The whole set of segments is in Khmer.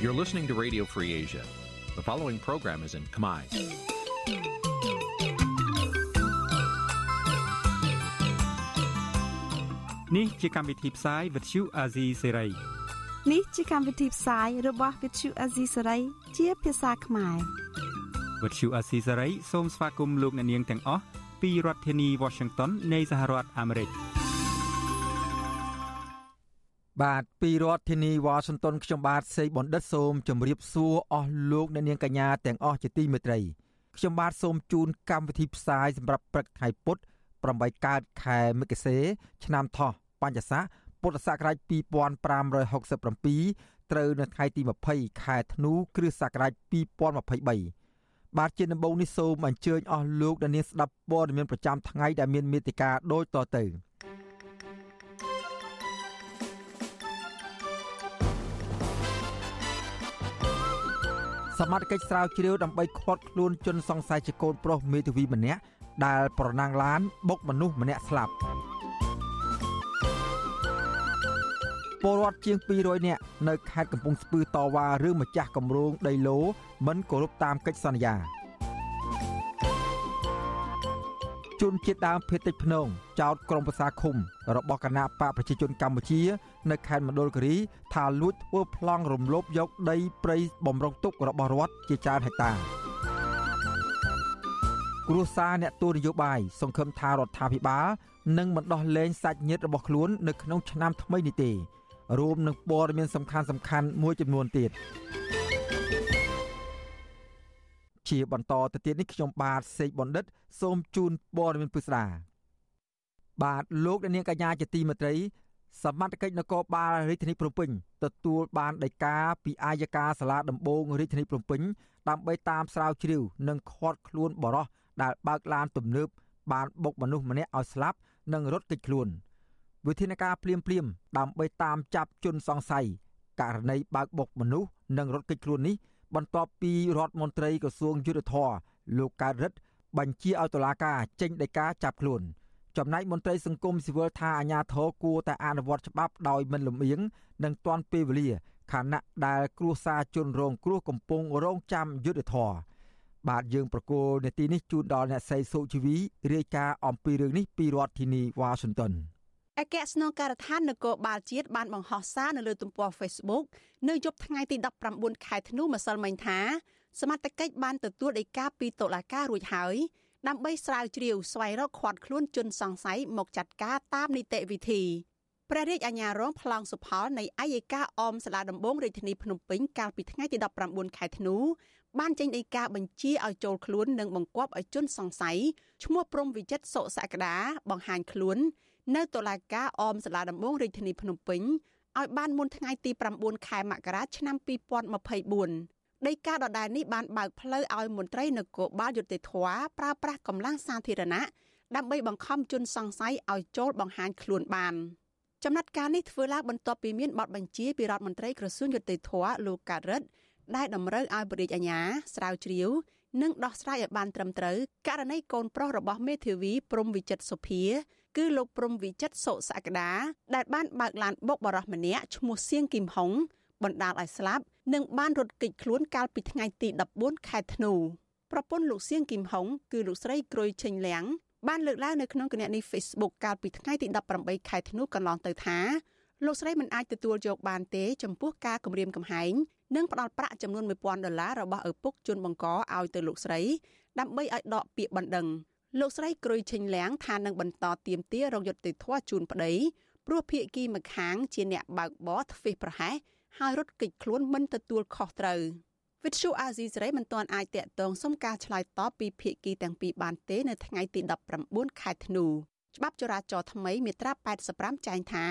You're listening to Radio Free Asia. The following program is in Khmer. នេះជាកម្មវិធីផ្សាយ Vuthu Azizi Serai នេះជាកម្មវិធីផ្សាយរបស់ Vuthu Azizi Serai ជាភាសាខ្មែរ Vuthu Azizi Serai សូមស្វាគមន៍លោកអ្នកនាងទាំងអស់ពីរដ្ឋធានី Washington នៃសហរដ្ឋអាមេរិក បាទពីរដ្ឋធានីវ៉ាស៊ីនតោនខ្ញុំបាទសេកបណ្ឌិតសូមជម្រាបសួរអស់លោកអ្នកនាងកញ្ញាទាំងអស់ជាទីមេត្រីខ្ញុំបាទសូមជូនកម្មវិធីផ្សាយសម្រាប់ព្រឹកថ្ងៃពុទ្ធ8កើតខែមិគសេឆ្នាំថោះបញ្ញស័កពុទ្ធសករាជ2567ត្រូវនៅថ្ងៃទី20ខែធ្នូគ្រិស្តសករាជ2023បាទជាដំបូងនេះសូមអញ្ជើញអស់លោកអ្នកនាងស្ដាប់ព័ត៌មានប្រចាំថ្ងៃដែលមានមេតិការដូចតទៅ។ សមត្ថកិច្ចស្រាវជ្រាវដើម្បីឃាត់ខ្លួនជនសង្ស័យជាកូនប្រុសមេធាវីម្នាក់ដែលប្រណាំងឡានបុកមនុស្សម្នាក់ស្លាប់ពលរដ្ឋជាង200នាក់នៅខេត្តកំពង់ស្ពឺតវ៉ារឿងម្ចាស់គម្រោងដីឡូមិនគោរពតាមកិច្ចសន្យា ជនជាតិដើមភេតិចភ្នងចោតក្រុមប្រឹក្សាឃុំ របស់គណៈបកប្រជាជនកម្ពុជា នៅខេត្តមណ្ឌលគិរី ថាលួចធ្វើប្លង់រំលោភយកដីព្រៃបំរុងទុករបស់រដ្ឋជាច្រើនហិកតាគ្រួសារអ្នកទូនយោបាយសង្ឃឹមថារដ្ឋាភិបាលនឹងមិនដោះលែងសាច់ញាតិរបស់ខ្លួននៅក្នុងឆ្នាំថ្មីនេះទេរួមនឹងព័ត៌មានសំខាន់សំខាន់មួយចំនួនទៀត ជាបន្តទៅទៀតនេះខ្ញុំបាទសេកបណ្ឌិត សូមជូនព័ត៌មានពិស្ដាបាទលោកនាងកញ្ញាជាទីមេត្រីសមត្ថកិច្ចនគរបាលរាជធានីភ្នំពេញទទួលបានដីកាពីអាយកាសាលាដំបងរាជធានីភ្នំពេញដើម្បីតាមស្រាវជ្រាវនិងឃាត់ខ្លួនបរិសដែលបើកឡានទំនើបបានបុកមនុស្សម្នាក់ឲ្យស្លាប់និងរត់គេចខ្លួនវិធានការភ្លាមភ្លាមដើម្បីតាមចាប់ជនសង្ស័យករណីបើកបុកមនុស្សនិងរត់គេចខ្លួននេះ បន្ទាប់ពីរដ្ឋមន្ត្រីក្រសួងយុទ្ធភ័ពលោកកើតរិទ្ធបញ្ជាឲ្យតុលាការចេញដីកាចាប់ខ្លួនចំណែកមន្ត្រីសង្គមស៊ីវិលថាអាញាធរគួរតែអនុវត្តច្បាប់ដោយមិនលំអៀងនិងទាន់ពេលវេលាខណៈដែលគ្រួសារជនរងគ្រោះកំពុងរងចាំយុទ្ធធរបាទយើងប្រកូលនាទីនេះជូនដល់អ្នកស្រីសុជីវីរាយការណ៍អំពីរឿងនេះពីរដ្ឋធានីវ៉ាស៊ីនតោន អគ្គស្នងការដ្ឋាននគរបាលជាតិបានបង្ហោះសារនៅលើទំព័រ Facebook នៅយប់ថ្ងៃទី19ខែធ្នូម្សិលមិញថាសមត្ថកិច្ចបានទទួលដីកាពីតុលាការរួចហើយដើម្បីស្រាវជ្រាវស្វែងរកឃាត់ខ្លួនជនសង្ស័យមកចាត់ការតាមនីតិវិធីព្រះរាជអាជ្ញារងប្លង់សុផលនៃអัยការអមសាលាដំបងរាជធានីភ្នំពេញកាលពីថ្ងៃទី19ខែធ្នូបានចេញដីកាបញ្ជាឲ្យចូលខ្លួននិងបង្គាប់ឲ្យជនសង្ស័យឈ្មោះព្រំវិចិត្រសុសក្តាបង្ហាញខ្លួន នៅតុលាការអមសាលាដំបងរាជធានីភ្នំពេញឲ្យបានមុនថ្ងៃទី9ខែមករាឆ្នាំ2024ដីកាដដែលនេះបានបើកផ្លូវឲ្យមន្ត្រីនគរបាលយុតិធធប្រើប្រាស់កម្លាំងសាធារណៈដើម្បីបង្ខំជនសង្ស័យឲ្យចូលបង្ហាញខ្លួនបានចំណាត់ការនេះធ្វើឡើងបន្ទាប់ពីមានបទបញ្ជាពីរដ្ឋមន្ត្រីក្រសួងយុតិធធលោកកើតរិទ្ធដែលតម្រូវឲ្យបរិយាអាញាស្រាវជ្រាវនិងដោះស្រាយឲ្យបានត្រឹមត្រូវករណីកូនប្រុសរបស់មេធាវីព្រំវិចិត្រសុភា គឺលោកព្រំវិចិត្រសុសក្តាដែលបានបើកឡានបុកបរោះម្នាក់ឈ្មោះសៀងគឹមហុងបណ្ដាលឲ្យស្លាប់និងបានរត់គេចខ្លួនកាលពីថ្ងៃទី14ខែធ្នូប្រពន្ធលោកសៀងគឹមហុងគឺលោកស្រីក្រួយឆេងលៀងបានលើកឡើងនៅក្នុងគណនី Facebook កាលពីថ្ងៃទី18ខែធ្នូកន្លងទៅថាលោកស្រីមិនអាចទទួលយកបានទេចំពោះការគម្រាមកំហែងនិងផ្ដល់ប្រាក់ចំនួន1000ដុល្លាររបស់ឪពុកជនបង្កឲ្យទៅលោកស្រីដើម្បីឲ្យដកពាក្យបណ្ដឹង លោកស្រីក្រួយឆេញលៀងថានឹងបន្តទៀមទារកយុត្តិធម៌ជូនប្តីព្រោះភៀកគីម្ខាងជាអ្នកបើកបរធ្វេសប្រហែសហើយរត់គេចខ្លួនមិនទទួលខុសត្រូវវិទ្យុអាស៊ីសេរីមិនទាន់អាចតាក់ទងសុំការឆ្លើយតបពីភៀកគីទាំងពីរបានទេនៅថ្ងៃទី19ខែធ្នូច្បាប់ចរាចរណ៍ថ្មីមាត្រា85ចែងថា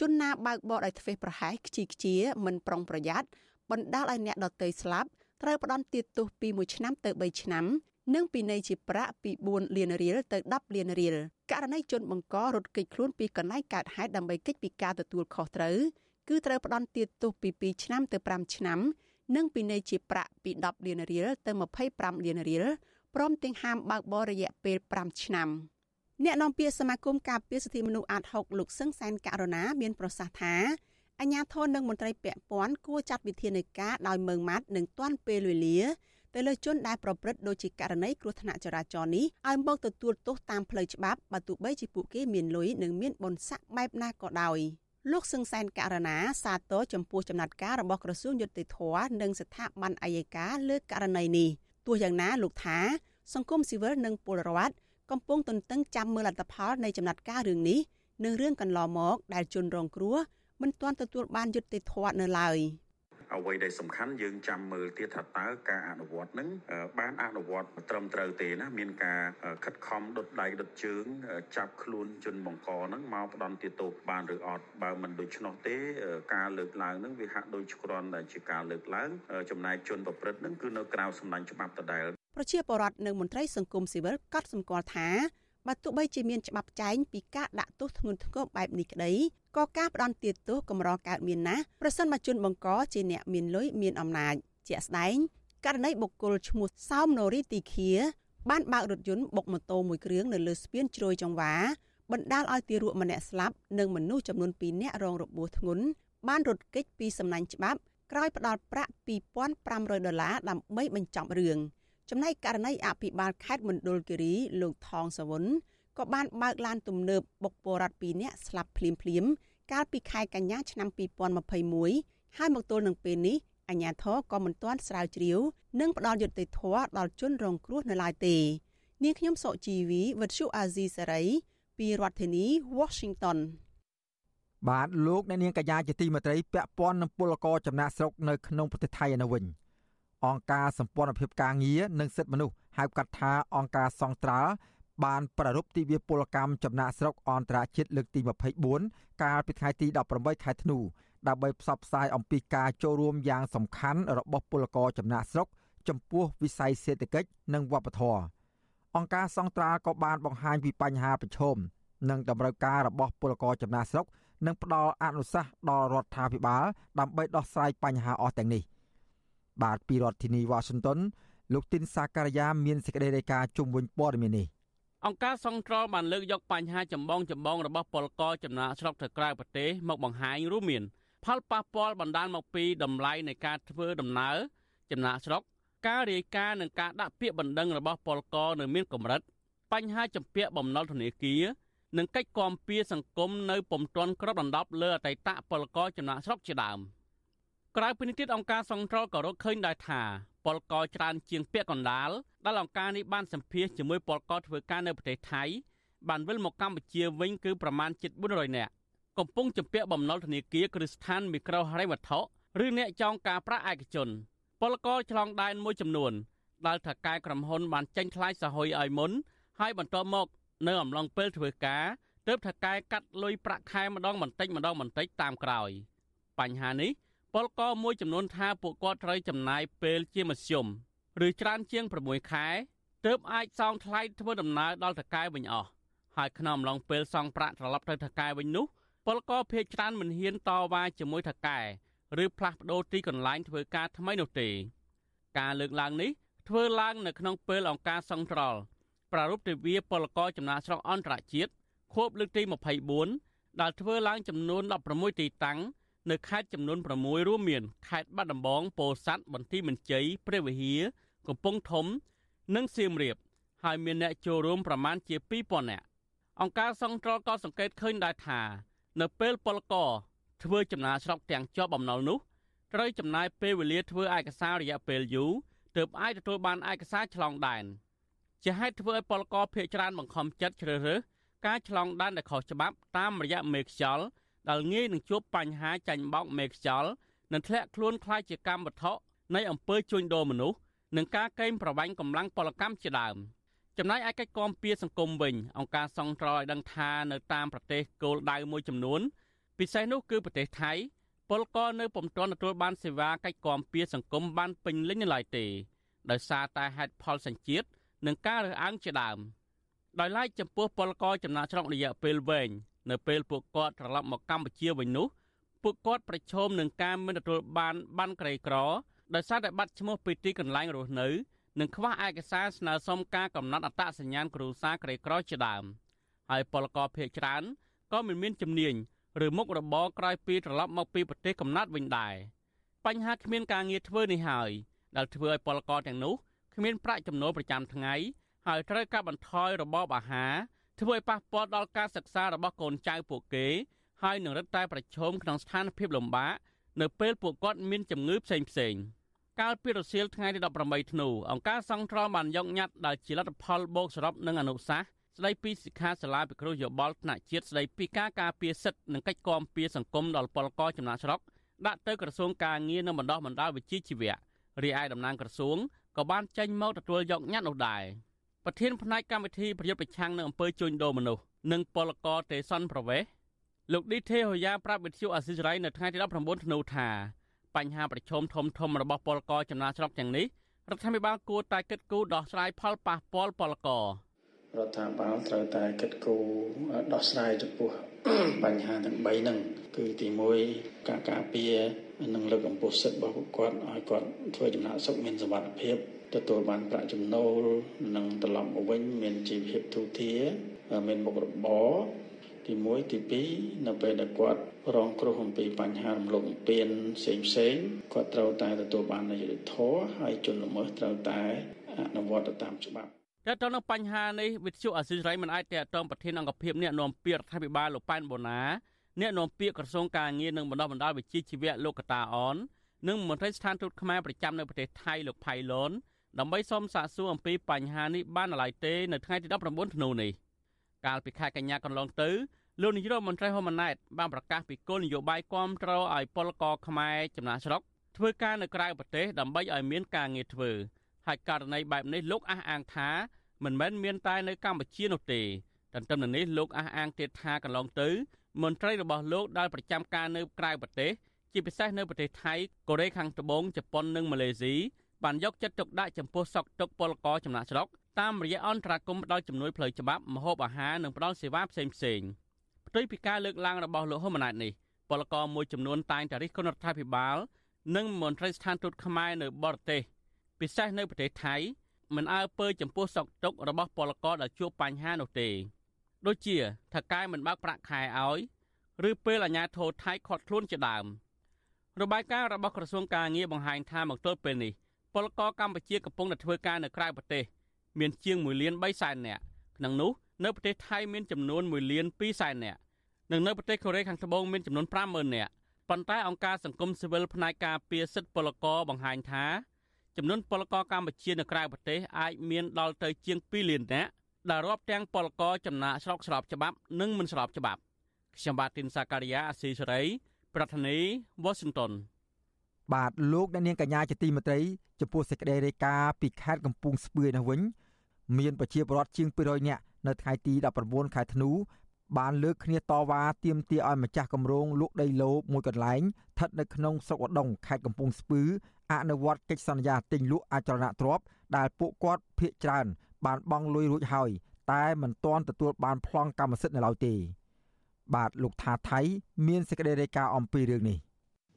ជនណាបើកបរដោយធ្វេសប្រហែសខ្ជិលខ្ជា មិនប្រុងប្រយ័ត្នបណ្ដាលឲ្យអ្នកដទៃស្លាប់ត្រូវផ្ដន្ទាទោសពី1ឆ្នាំទៅ3ឆ្នាំ និងពិន័យជាប្រាក់ពី4លានរៀលទៅ10លានរៀលករណីជនបង្ករត់គេចខ្លួនពីកន្លែងកើតហេតុដើម្បីគេចពីការទទួលខុសត្រូវគឺត្រូវផ្ដន្ទាទោសពី2ឆ្នាំទៅ5ឆ្នាំនិងពិន័យជាប្រាក់ពី10លានរៀលទៅ25លានរៀលព្រមទាំងហាមបើកបររយៈពេល5ឆ្នាំអ្នកនាំពាក្យសមាគមការពារសិទ្ធិមនុស្សអាត6លោកសឹងសែនករណាមានប្រសាសន៍ថាអញ្ញាធននិងមន្ត្រីពាក់ព័ន្ធគួរចាត់វិធានការដោយមើងម៉ាត់និងទាន់ពេលវេលា ទៅលើជនដែលប្រព្រឹត្តដូចជាករណីគ្រោះថ្នាក់ចរាចរណ៍នេះឲ្យមកទទួលទោសតាមផ្លូវច្បាប់បើទោះបីជាពួកគេមានលុយនិងមានបុណ្យស័ក្តិបែបណាក៏ដោយលោកសឹងសែនករណាសាទរចំពោះចំណាត់ការរបស់ក្រសួងយុតិធធនិងស្ថាប័នអាយកាលើករណីនេះទោះយ៉ាងណាលោកថា សង្គមស៊ីវិលនិងពលរដ្ឋកំពុងទន្ទឹងចាំមើលលទ្ធផលនៃចំណាត់ការរឿងនេះនិងរឿងកន្លងមកដែលជនរងគ្រោះមិនទាន់ទទួលបានយុត្តិធម៌នៅឡើយ។ អ្វីដែលសំខាន់យើងចាំមើលទៀតថាតើការអនុវត្តនឹងបានអនុវត្តត្រឹមត្រូវទេណាមានការខិតខំដុតដៃដុតជើងចាប់ខ្លួនជនបង្កហ្នឹងមកផ្ដន់ទោសបានឬអត់បើមិនដូច្នោះទេការលើកឡើងហ្នឹងវាហាក់ដូចគ្រាន់តែជាការលើកឡើងចំណែកជនប្រព្រឹត្តហ្នឹងគឺនៅក្រៅសំណាញ់ច្បាប់ដដែលប្រជាពលរដ្ឋនិងមន្ត្រីសង្គមស៊ីវិលកត់សម្គាល់ថាបើទោះបីជាមានច្បាប់ចែងពីការដាក់ទោសធ្ងន់ធ្ងរបែបនេះក្តី ក៏ការផ្ដន់ទាទោសកម្រកើតមានណាស់ប្រសិនបើជនបង្កជាអ្នកមានលុយមានអំណាចជាក់ស្ដែងករណីបុគ្គលឈ្មោះសោមណូរីទីឃាបានបើករថយន្តបុកម៉ូតូមួយគ្រឿងនៅលើស្ពានជ្រោយចង្វាបណ្ដាលឲ្យទារកម្នាក់ស្លាប់និងមនុស្សចំនួន2នាក់រងរបួសធ្ងន់បានរត់គេចពីសំណាញ់ច្បាប់ក្រោយផ្ដាល់ប្រាក់2500ដុល្លារដើម្បីបញ្ចប់រឿងចំណែកករណីអភិបាលខេត្តមណ្ឌលគិរីលោកថងសវុន ក៏បានបើកឡានទំនើបបុកពលរដ្ឋ2នាក់ស្លាប់ភ្លាមភ្លាមកាលពីខែកញ្ញាឆ្នាំ2021ហើយមកទល់នឹងពេលនេះអាជ្ញាធរក៏មិនទាន់ស្រាវជ្រាវនិងផ្ដល់យុត្តិធម៌ដល់ជនរងគ្រោះនៅឡើយទេនាងខ្ញុំសុជីវីវិទ្យុអាស៊ីសេរីពីរដ្ឋធានី Washington បាទលោកអ្នកនាងកញ្ញាជាទីមេត្រីពាក់ព័ន្ធនឹងពលករចំណាក់ស្រុកនៅក្នុងប្រទេសថៃឯនោះវិញអង្គការសម្ព័ន្ធភាពការងារនិងសិទ្ធិមនុស្សហៅកាត់ថាអង្គការសង្ត្រាល់ បានប្រារព្ធទិវាពលកម្មចំណាក់ស្រុកអន្តរជាតិលើកទី24កាលពីថ្ងៃទី18ខែធ្នូដើម្បីផ្សព្វផ្សាយអំពីការចូលរួមយ៉ាងសំខាន់របស់ពលករចំណាក់ស្រុក ចំពោះវិស័យសេដ្ឋកិច្ចនិងវប្បធម៌អង្គការសង្ត្រាល់ក៏បានបង្ហាញពីបញ្ហាប្រឈមនិងតម្រូវការរបស់ពលករចំណាក់ស្រុកនិងផ្ដល់អនុសាសន៍ដល់រដ្ឋាភិបាលដើម្បីដោះស្រាយបញ្ហាអស់ទាំងនេះបាទពីរដ្ឋធានី Washington លោកទីនសាការីយ៉ាមានសេចក្តីរាយការណ៍ជុំវិញព័ត៌មាននេះ អង្គការសង្គ្រោះបានលើកយកបញ្ហាចម្បងចម្បងរបស់ពលករចំណាក់ស្រុកទៅក្រៅប្រទេសមកបង្ហាញរួមមាន ផលប៉ះពាល់បណ្ដាលមកពីតម្លៃនៃការធ្វើដំណើរចំណាក់ស្រុកការរាយការណ៍និងការដាក់ពាក្យបណ្ដឹងរបស់ពលករនៅមានកម្រិតបញ្ហាចម្ពាក់បំណុលធនាគារនិងកិច្ចគាំពៀសង្គមនៅពុំទាន់គ្របដណ្ដប់លើអតីតពលករចំណាក់ស្រុកជាដើម ក្រៅពីនេះទៀតអង្គការសង្គ្រោះក៏រកឃើញដែរថាពលករច្រើនជាងពាក់កណ្ដាលដែលអង្គការនេះបានសម្ភាសជាមួយពលករធ្វើការនៅប្រទេសថៃបានវិលមកកម្ពុជាវិញគឺប្រមាណជិត400នាក់កំពុងជំពាក់បំណុលធនាគារគ្រឹះស្ថានមីក្រូហិរញ្ញវត្ថុឬអ្នកចងការប្រាក់ឯកជនពលករឆ្លងដែនមួយចំនួនដែលថកែក្រុមហ៊ុនបានចេញថ្លៃសហយឲ្យមុនហើយបន្ទាប់មកនៅអំឡុងពេលធ្វើការទើបថកែកាត់លុយប្រាក់ខែម្ដងបន្តិចម្ដងបន្តិចតាមក្រោយបញ្ហានេះ ពលករមួយចំនួនថាពួកគាត់ត្រូវចំណាយពេលជាមធ្យមឬច្រើនជាង6ខែទើបអាចសងថ្លៃធ្វើដំណើរដល់តកែវិញអស់ហើយក្នុងអំឡុងពេលសងប្រាក់ត្រឡប់ទៅតកែវិញនោះពលករភ័យច្រើនមិនហ៊ានតវ៉ាជាមួយតកែឬផ្លាស់ប្ដូរទីកន្លែងធ្វើការថ្មីនោះទេការលើកឡើងនេះធ្វើឡើងនៅក្នុងពេលអង្គការសង្ត្រល់ប្រារព្ធទិវាពលករចំណាក់ស្រុកអន្តរជាតិខួបលើកទី24ដែលធ្វើឡើងចំនួន16ទីតាំង នៅខេត្តចំនួន6រួមមានខេត្តបាត់ដំបងពោធិ៍សាត់បន្ទាយមានជ័យព្រះវិហារកំពង់ធំ និងសៀមរាបហើយមានអ្នកចូលរួមប្រមាណជា2000នាក់អង្គការសង្គ្រោះក៏សង្កេតឃើញដែរថា នៅពេលពលករធ្វើចំណាកស្រុកទាំងជាប់បំណុលនោះត្រូវចំណាយពេលវេលាធ្វើឯកសាររយៈពេលយូរទើបអាចទទួលបានឯកសារឆ្លងដែនជាហេតុធ្វើឲ្យពលករភ័យច្រើនបង្ខំចិត្តជ្រើសរើសការឆ្លងដែនដែលខុសច្បាប់តាមរយៈមេខ្យល់ ដែលងាយនឹងជួបបញ្ហាចាញ់បោកមេខ្យល់និងធ្លាក់ខ្លួនខ្លាចជាកម្មវត្ថុនៃអំពើជួញដូរមនុស្សនិងការកេងប្រវ័ញ្ចកម្លាំងពលកម្មជាដើមចំណែកឯកិច្ចគាំពៀសង្គមវិញអង្គការសង្ត្រឲ្យដឹងថានៅតាមប្រទេសគោលដៅមួយចំនួន ពិសេសនោះគឺប្រទេសថៃពលករនៅពុំទាន់ទទួលបានសេវាកិច្ចគាំពៀសង្គមបានពេញលេញនៅឡើយទេដោយសារតែហេតុផលសញ្ជាតិនិងការរើសអើងជាដើមដោយឡែកចំពោះពលករចំណាក់ស្រុករយៈពេលវែង នៅពេលពួកគាត់ត្រឡប់មកកម្ពុជាវិញនោះពួកគាត់ប្រឈមនឹងការមិនទទួលបានបានក្រីក្រដោយសារតែបាត់ឈ្មោះពីទីកន្លែងរស់នៅនិងខ្វះឯកសារស្នើសុំការកំណត់អត្តសញ្ញាណគ្រួសារក្រីក្រជាដើមហើយពលករភៀសច្រើនក៏មិនមានជំនាញឬមុខរបរក្រោយពីត្រឡប់មកពីប្រទេសកំណើតវិញដែរបញ្ហាគ្មានការងារធ្វើនេះហើយដែលធ្វើឲ្យពលករទាំងនោះគ្មានប្រាក់ចំណូលប្រចាំថ្ងៃហើយត្រូវកាត់បន្ថយរបបអាហារ ធ្វើឲ្យប៉ះពាល់ដល់ការសិក្សារបស់កូនចៅពួកគេហើយនឹងរឹតតែប្រឈមក្នុងស្ថានភាពលំបាកនៅពេលពួកគាត់មានជំងឺផ្សេងផ្សេងកាលពីរសៀលថ្ងៃទី18ធ្នូអង្គការសង្គ្រោះបានយកញត្តិដែលជាលទ្ធផលបូកសរុបនិងអនុសាសន៍ស្ដីពីសិក្ខាសាលាពិគ្រោះយោបល់ថ្នាក់ជាតិស្ដីពីការការពារសិទ្ធិនិងកិច្ចគាំពារសង្គមដល់ពលករចំណាក់ស្រុកដាក់ទៅក្រសួងការងារនិងបណ្ដោះបណ្ដាលវិជ្ជាជីវៈរីឯតំណាងក្រសួងក៏បានចេញមកទទួលយកញត្តិនោះដែរ ប្រធានផ្នែកកម្មវិធីប្រយុទ្ធប្រឆាំងនឹងអំពើជួញដូរមនុស្សនិងពលករទេសនប្រវេសលោកឌីទេហូយ៉ាប្រាប់វិទ្យុអាស៊ីសេរីនៅថ្ងៃទី19ធ្នូថាបញ្ហាប្រឈមធំធំរបស់ពលករចំណាក់ស្រុកទាំងនេះរដ្ឋាភិបាលគួរតែគិតគូរដោះស្រាយផលប៉ះពាល់ពលកររដ្ឋាភិបាលត្រូវតែគិតគូរដោះស្រាយចំពោះបញ្ហាទាំង3ហ្នឹងគឺទី1ការការពារនិងលើកកម្ពស់សិទ្ធិរបស់ពួកគាត់ឲ្យគាត់ធ្វើចំណាក់ស្រុកមានសុវត្ថិភាព ទទួលបានប្រាក់ចំណូលនិងត្រឡប់មកវិញមានជីវភាពទូធាមានមុខរបរទី1ទី2នៅពេលដែលគាត់រងគ្រោះអំពីបញ្ហារំលោភបំពានផ្សេងផ្សេងគាត់ត្រូវតែទទួលបាននយោបាយធម៌ហើយជនល្មើសត្រូវតែអនុវត្តទៅតាមច្បាប់តើតើនៅបញ្ហានេះវិទ្យុអសិរ័យមិនអាចតេតងប្រធានអង្គភិបអ្នកនាំពាក្យរដ្ឋាភិបាលលោកប៉ែនបូណាអ្នកនាំពាក្យក្រសួងការងារនិងបណ្ដុះបណ្ដាលវិជ្ជាជីវៈលោកកតាអននិងមន្ត្រីស្ថានទូតខ្មែរប្រចាំនៅប្រទេសថៃលោកផៃឡុន ដើម្បីសូមសាកសួរអំពីបញ្ហានេះបានឡើយទេនៅថ្ងៃទី19ធ្នូនេះកាលពីខែកញ្ញាកន្លងទៅលោកនាយរដ្ឋមន្ត្រីហ៊ុនម៉ាណែតបានប្រកាសពីគោលនយោបាយគាំទ្រឲ្យពលករខ្មែរចំណាក់ស្រុកធ្វើការនៅក្រៅប្រទេសដើម្បីឲ្យមានការងារធ្វើហើយករណីបែបនេះលោកអះអាងថាមិនមែនមានតែនៅកម្ពុជានោះទេទន្ទឹមនឹងនេះលោកអះអាងទៀតថាកន្លងទៅមន្ត្រីរបស់លោកដែលប្រចាំការនៅក្រៅប្រទេសជាពិសេសនៅប្រទេសថៃកូរ៉េខាងត្បូងជប៉ុននិងម៉ាឡេស៊ី បានយកចិត្តទុកដាក់ចំពោះសក់ទុកពលករចំណាក់ស្រុកតាមរយៈអន្តរាគមន៍ផ្ដល់ជំនួយផ្លូវច្បាប់ម្ហូបអាហារនិងផ្ដល់សេវាផ្សេងផ្សេងផ្ទុយពីការលើកឡើងរបស់លោកហ៊ុនម៉ាណែតនេះពលករមួយចំនួនតែងតែរិះគន់រដ្ឋាភិបាល និងមន្ត្រីស្ថានទូតខ្មែរនៅបរទេសពិសេសនៅប្រទេសថៃមិនអើពើចំពោះសក់ទុករបស់ពលករដែលជួបបញ្ហានោះទេដូចជាថកែមិនបើកប្រាក់ខែឲ្យឬពេលអាជ្ញាធរថៃខាត់ខ្លួនជាដើមរបាយការណ៍របស់ក្រសួងការងារបង្ហាញថាមកទល់ពេលនេះ ពលករកម្ពុជាកំពុងតែធ្វើការនៅក្រៅប្រទេសមានជាង1លាន3សែននាក់ក្នុងនោះនៅប្រទេសថៃមានចំនួន1លាន2សែននាក់និងនៅប្រទេសកូរ៉េខាងត្បូងមានចំនួន50000នាក់ប៉ុន្តែអង្គការសង្គមស៊ីវិលផ្នែកការពារសិទ្ធិពលករបង្ហាញថាចំនួនពលករកម្ពុជានៅក្រៅប្រទេសអាចមានដល់ទៅជាង2លាននាក់ដែលរាប់ទាំងពលករចំណាក់ស្រុកស្របច្បាប់និងមិនស្របច្បាប់ខ្ញុំបាទទីនសាការីយ៉ាអស៊ីសេរីប្រធានាធិបតី Washington បាទលោកអ្នកនាងកញ្ញាជាទីមេត្រីចំពោះសេចក្តីរាយការណ៍ពីខេត្តកំពង់ស្ពឺនេះវិញមានប្រជាពលរដ្ឋជាង200នាក់នៅថ្ងៃទី19ខែធ្នូបានលើកគ្នាតវ៉ាទាមទារឲ្យម្ចាស់គម្រោងលក់ដីឡូមួយកន្លែងស្ថិតនៅក្នុងស្រុកឧដុង្គខេត្តកំពង់ស្ពឺអនុវត្តកិច្ចសន្យាទិញលក់អចលនទ្រព្យដែលពួកគាត់ភៀកច្រើន បានបង់លុយរួចហើយតែមិនទាន់ទទួលបានប្លង់កម្មសិទ្ធិនៅឡើយទេ បាទលោកថាថៃ មានសេចក្តីរាយការណ៍អំពីរឿងនេះ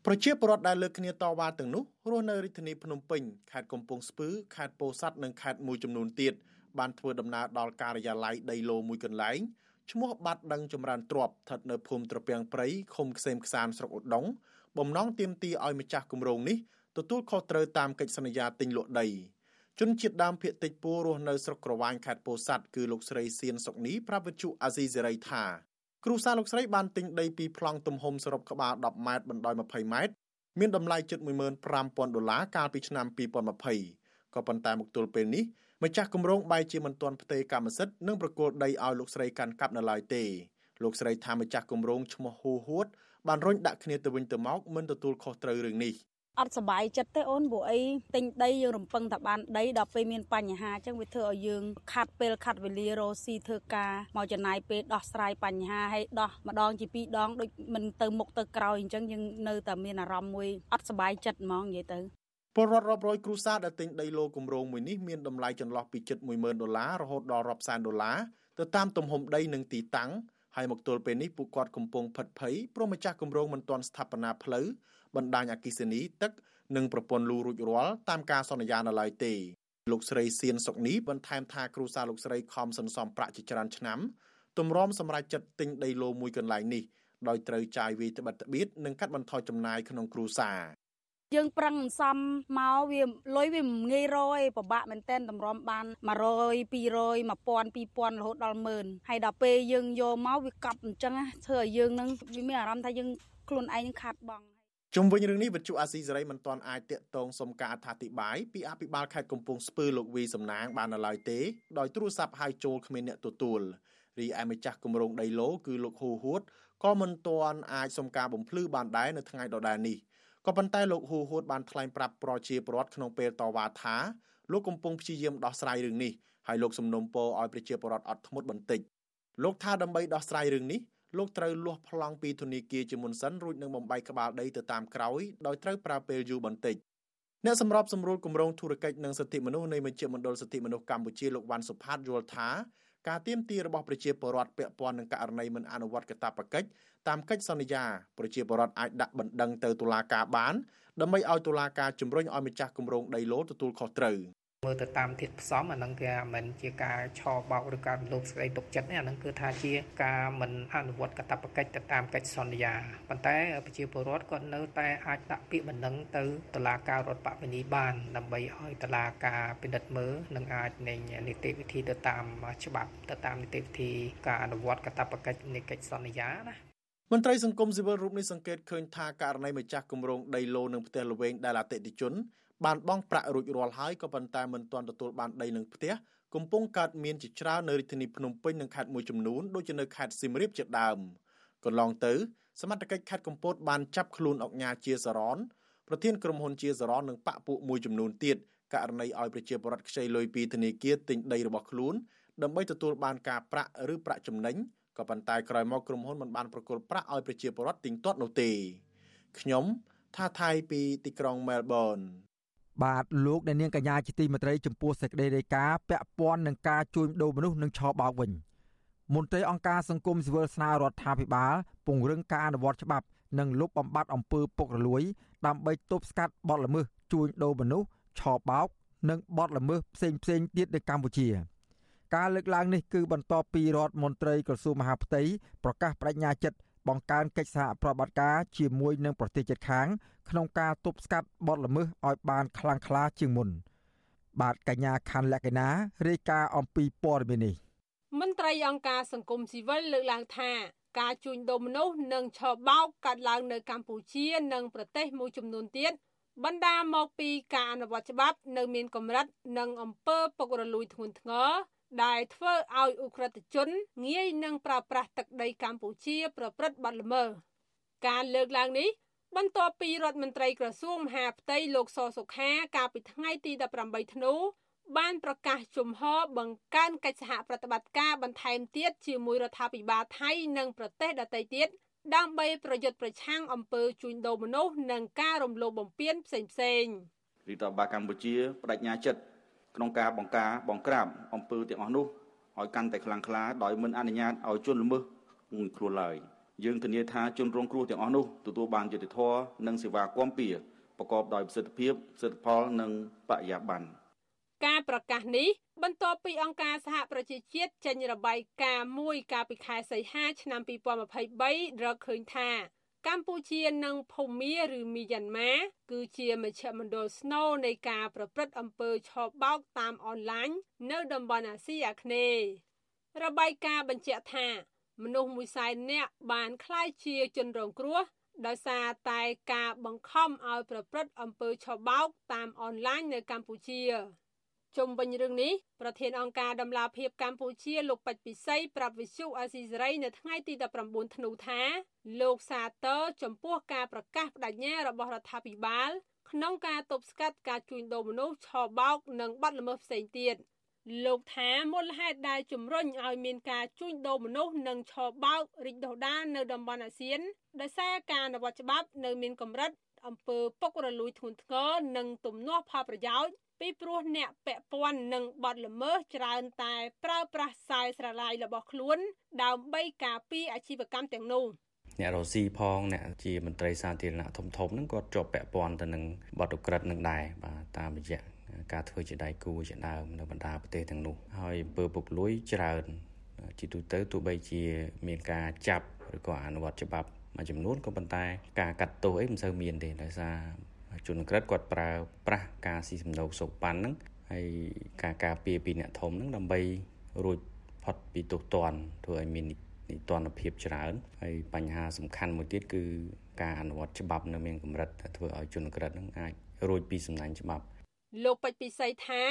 ប្រជាពលរដ្ឋដែលលើកគ្នាតវ៉ាទាំងនោះរស់នៅរាជធានីភ្នំពេញខេត្តកំពង់ស្ពឺខេត្តពោធិ៍សាត់និងខេត្តមួយចំនួនទៀតបានធ្វើដំណើរដល់ការិយាល័យដីឡូមួយកន្លែងឈ្មោះបាត់ដឹងចម្រើនទ្របស្ថិតនៅភូមិត្រពាំងព្រៃឃុំខ្សែមខ្សានស្រុកឧដុង្គបំណងទាមទារឲ្យម្ចាស់គម្រោងនេះទទួលខុសត្រូវតាមកិច្ចសន្យាទិញលក់ដីជនជាតិដើមភាគតិចពូរស់នៅស្រុកក្រវ៉ាញខេត្តពោធិ៍សាត់គឺលោកស្រីសៀនសុកនីប្រាប់វិទ្យុអាស៊ីសេរីថា គ្រូសាលោកស្រីបានទិញដីពីប្លង់ទំហំសរុបក្បាល10ម៉ែត្របណ្ដោយ20ម៉ែត្រមានតម្លៃជិត15000ដុល្លារកាលពីឆ្នាំ2020ក៏ប៉ុន្តែមកទល់ពេលនេះម្ចាស់គម្រោងបែរជាមិនទាន់ផ្ទេរកម្មសិទ្ធិនិងប្រគល់ដីឲ្យលោកស្រីកាន់កាប់នៅឡើយទេលោកស្រីថាម្ចាស់គម្រោងឈ្មោះហ៊ូហួតបានរុញដាក់គ្នាទៅវិញទៅមកមិនទទួលខុសត្រូវរឿងនេះ អត់សុបាយចិត្តទេអូនព្រោះអីទិញដីយើងរំពឹងថាបានដីដល់ពេលមានបញ្ហាអញ្ចឹងវាធ្វើឲ្យយើងខាត់ពេលខាត់វេលារស់ស៊ីធ្វើការមកចំណាយពេលដោះស្រាយបញ្ហាហើយដោះម្ដងជាពីរដងដូចមិនទៅមុខទៅក្រោយអញ្ចឹងយើងនៅតែមានអារម្មណ៍មួយអត់សុបាយចិត្តហ្មងនិយាយទៅពលរដ្ឋរាប់រយគ្រួសារដែលទិញដីឡូគម្រោងមួយនេះមានតម្លៃចន្លោះពីជិត10000ដុល្លាររហូតដល់រាប់សែនដុល្លារទៅតាមទំហំដីនិងទីតាំងហើយមកទល់ពេលនេះពួកគាត់កំពុងផិតភ័យព្រោះម្ចាស់គម្រោងមិនទាន់ស្ថាបនាផ្លូវ បណ្ដាញអគិសនីទឹកនិងប្រព័ន្ធលូរួចរាល់តាមការសន្យានៅឡើយទេលោកស្រីសៀនសុកនីបន្ថែមថាគ្រូសាលោកស្រីខំសន្សំប្រាក់ជាច្រើនឆ្នាំទម្រាំសម្រាប់ចិត្តទិញដីឡូមួយកន្លែងនេះដោយត្រូវចាយវាយត្បិតត្បៀតនិងកាត់បន្ថយចំណាយក្នុងគ្រួសារយើងប្រឹងសំមកវាលុយវាមិនងាយរយពិបាកមែនតែនតម្រាំបាន100 200 1000 2000រហូតដល់10000ហើយដល់ពេលយើងយកមកវាកប់អញ្ចឹងធ្វើឲ្យយើងនឹងវាមានអារម្មណ៍ថាយើងខ្លួនឯងខាត់បង ជុំវិញរឿងនេះវិទ្យុអាស៊ីសេរីមិនទាន់អាចតាក់ទងសុំការអធិប្បាយពីអភិបាលខេត្តកំពង់ស្ពឺលោកវីសំណាងបាននៅឡើយទេដោយទូរស័ព្ទហៅចូលគ្មានអ្នកទទួលរីឯម្ចាស់គម្រោងដីឡូគឺលោកហ៊ូហួតក៏មិនទាន់អាចសុំការបំភ្លឺបានដែរនៅថ្ងៃដដែលនេះក៏ប៉ុន្តែលោកហ៊ូហួតបានថ្លែងប្រាប់ប្រជាពលរដ្ឋក្នុងពេលតវ៉ាថាលោកកំពុងព្យាយាមដោះស្រាយរឿងនេះហើយលោកសំណុំពរឲ្យប្រជាពលរដ្ឋអត់ធ្មត់បន្តិចលោកថាដើម្បីដោះស្រាយរឿងនេះ លោកត្រូវលាស់ប្លង់ពីធនាគារជាមុនសិនរួចនឹងបំបីក្បាលដីទៅតាមក្រោយដោយត្រូវប្រើពេលយូរបន្តិចអ្នកសម្របសម្រួលគម្រោងធុរកិច្ចនិងសិទ្ធិមនុស្សនៃមជ្ឈមណ្ឌលសិទ្ធិមនុស្សកម្ពុជាលោកវ៉ាន់សុផាតយល់ថាការទៀមទីរបស់ប្រជាពលរដ្ឋពាក់ព័ន្ធនឹងករណីមិនអនុវត្តកាតព្វកិច្ចតាមកិច្ចសន្យាប្រជាពលរដ្ឋអាចដាក់បណ្ដឹងទៅតុលាការបានដើម្បីឲ្យតុលាការជំរុញឲ្យម្ចាស់គម្រោងដីឡូទទួលខុសត្រូវ មើលទៅតាមធាតុផ្សំអាហ្នឹងគេមិនជាការឆោបោកឬការលោភស្ដីទុកចិត្តទេអាហ្នឹងគឺថាជាការមិនអនុវត្តកាតព្វកិច្ចទៅតាមកិច្ចសន្យាប៉ុន្តែប្រជាពលរដ្ឋគាត់នៅតែអាចដាក់ពាក្យបណ្ដឹងទៅតុលាការរដ្ឋបវេនីបានដើម្បីឲ្យតុលាការពិនិត្យមើលនិងអាចនៃនីតិវិធីទៅតាមច្បាប់ទៅតាមនីតិវិធីការអនុវត្តកាតព្វកិច្ចនៃកិច្ចសន្យាណាមន្ត្រីសង្គមស៊ីវិលរូបនេះសង្កេតឃើញថាករណីម្ចាស់គម្រោងដីឡូនឹងផ្ទះល្វែងដែលអតិថិជន បានបង់ប្រាក់រួចរាល់ហើយក៏ប៉ុន្តែមិនទាន់ទទួលបានដីនឹងផ្ទះកំពុងកើតមានជាច្រើននៅរាជធានីភ្នំពេញនិងខេត្តមួយចំនួនដូចជានៅខេត្តសៀមរាបជាដើមកន្លងទៅសមត្ថកិច្ចខេត្តកំពតបានចាប់ខ្លួនអុកញ៉ាជាសរនប្រធានក្រុមហ៊ុនជាសរននិងបកពួកមួយចំនួនទៀតករណីឲ្យប្រជាពលរដ្ឋខ្ចីលុយពីធនាគារទិញដីរបស់ខ្លួនដើម្បីទទួលបានការប្រាក់ឬប្រាក់ចំណេញក៏ប៉ុន្តែក្រោយមកក្រុមហ៊ុនមិនបានប្រគល់ប្រាក់ឲ្យប្រជាពលរដ្ឋទៀងទាត់នោះទេខ្ញុំថាថៃពីទីក្រុងមែលប៊ន បាទលោកអ្នកនាងកញ្ញាជាទីមេត្រីចំពោះសេចក្តីរាយការណ៍ពាក់ព័ន្ធនឹងការជួញដូរមនុស្សនិងឆបោកវិញមន្ត្រីអង្គការសង្គមស៊ីវិលស្នើរដ្ឋាភិបាលពង្រឹងការអនុវត្តច្បាប់និងលុបបំបាត់អំពើពុករលួយ ដើម្បីទប់ស្កាត់បទល្មើសជួញដូរមនុស្សឆបោក និងបទល្មើសផ្សេងផ្សេងទៀតនៅកម្ពុជា ការលើកឡើងនេះគឺបន្ទាប់ពីរដ្ឋមន្ត្រីក្រសួងមហាផ្ទៃប្រកាសបដិញ្ញាចិត្តបង្កើនកិច្ចសហប្រតិបត្តិការជាមួយនឹងប្រទេសជិតខាង ក្នុងការទប់ស្កាត់បទល្មើសឲ្យបានខ្លាំងក្លាជាងមុន បាទកញ្ញាខណ្ឌលក្ខិណារាយការណ៍អំពីព័ត៌មាននេះមន្ត្រីអង្គការសង្គមស៊ីវិលលើកឡើងថាការជួញដូរមនុស្សនិងឆបោកកាត់ឡើងនៅកម្ពុជានិងប្រទេសមួយចំនួនទៀតបណ្ដាមកពីការអនុវត្តច្បាប់នៅមានកម្រិតនិងអំពើពុករលួយធ្ងន់ធ្ងរដែលធ្វើឲ្យអ ுக ្រិតជនងាយនឹងប្រើប្រាស់ទឹកដីកម្ពុជា ប្រព្រឹត្តបទល្មើសការលើកឡើងនេះ បន្ទាប់ពីរដ្ឋមន្ត្រីក្រសួងមហាផ្ទៃលោកសសុខាកាលពីថ្ងៃទី18ធ្នូបានប្រកាសជំហរបង្កើនកិច្ចសហប្រតិបត្តិការបន្ថែមទៀតជាមួយរដ្ឋាភិបាលថៃនិងប្រទេសដទៃទៀតដើម្បីប្រយុទ្ធប្រឆាំងអំពើជួញដូរមនុស្សនិងការរំលោភបំពានផ្សេងៗរដ្ឋាភិបាលកម្ពុជាបដិញ្ញាចិត្តក្នុងការបង្ការបង្ក្រាបអំពើទាំងអស់នោះឲ្យកាន់តែខ្លាំងក្លាដោយមិនអនុញ្ញាតឲ្យជនល្មើសងួនខ្លួនឡើយ យើងធានាថាជនរងគ្រោះទាំងអស់នោះទទួលបានយុត្តិធម៌និងសេវាគាំពៀប្រកបដោយប្រសិទ្ធភាពសិទ្ធិផលនិងបរិយាបន្នការប្រកាសនេះបន្ទាប់ពីអង្គការសហប្រជាជាតិចេញរបាយការណ៍មួយកាលពីខែសីហាឆ្នាំ2023រកឃើញថាកម្ពុជានិងភូមាឬមីយ៉ាន់ម៉ាគឺជាមជ្ឈមណ្ឌលស្នូលនៃការប្រព្រឹត្តអំពើឆបោកតាមអនឡាញនៅតំបន់អាស៊ីអាគ្នេយ៍របាយការណ៍បញ្ជាក់ថា មនុស្សមួយសែននាក់បានក្លាយជាជនរងគ្រោះដោយសារតែការបង្ខំឲ្យប្រព្រឹត្តអំពើឆបោកតាមអនឡាញនៅកម្ពុជាជុំវិញរឿងនេះប្រធានអង្គការដំឡាភិបកម្ពុជាលោកពេជ្រពិសីប្រាប់វិសុអាស៊ីសេរីនៅថ្ងៃទី19ធ្នូថាលោកសាទរចំពោះការប្រកាសបដិញ្ញារបស់រដ្ឋាភិបាល ក្នុងការទប់ស្កាត់ការជួញដូរមនុស្សឆបោក និងបាត់ល្មើសផ្សេងទៀត លោកថាមូលហេតុដែលជំរុញឲ្យមានការជួញដូរមនុស្សនិងឆបោករីកដុះដាលនៅតំបន់អាស៊ានដោយសារការអនុវត្តច្បាប់នៅមានកម្រិតអំពើពុករលួយធ្ងន់ធ្ងរនិងទំនាស់ផលប្រយោជន៍ពីព្រោះអ្នកពាក់ព័ន្ធនឹងបទល្មើសច្រើនតែប្រើប្រាស់ខ្សែស្រឡាយរបស់ខ្លួន ដើម្បីការពារអាជីវកម្មទាំងនោះអ្នករ៉ូស៊ីផងអ្នកជាមន្ត្រីសាធារណៈធំធំហ្នឹងគាត់ជាប់ពាក់ព័ន្ធទៅនឹងបទឧក្រិដ្ឋនឹងដែរបាទតាមរយៈ ការធ្វើជាដៃគូជាដើមនៅបណ្ដាប្រទេសទាំងនោះហើយអំពើពុករលួយច្រើនជាទូទៅទោះបីជាមានការចាប់ឬក៏អនុវត្តច្បាប់មួយចំនួនក៏ប៉ុន្តែការកាត់ទោសអីមិនសូវមានទេដោយសារជនក្រិតគាត់ប្រើប្រាស់ការស៊ីសំណូកសោកប៉ាន់ហ្នឹងហើយការការពារពីអ្នកធំហ្នឹងដើម្បីរួចផុតពីទោសទណ្ឌធ្វើឲ្យមាននីតិរដ្ឋភាពច្រើនហើយបញ្ហាសំខាន់មួយទៀតគឺការអនុវត្តច្បាប់នៅមានកម្រិតធ្វើឲ្យជនក្រិតនឹងអាចរួចពីសំណាញ់ច្បាប់ លោកពេជ្រពិសីថា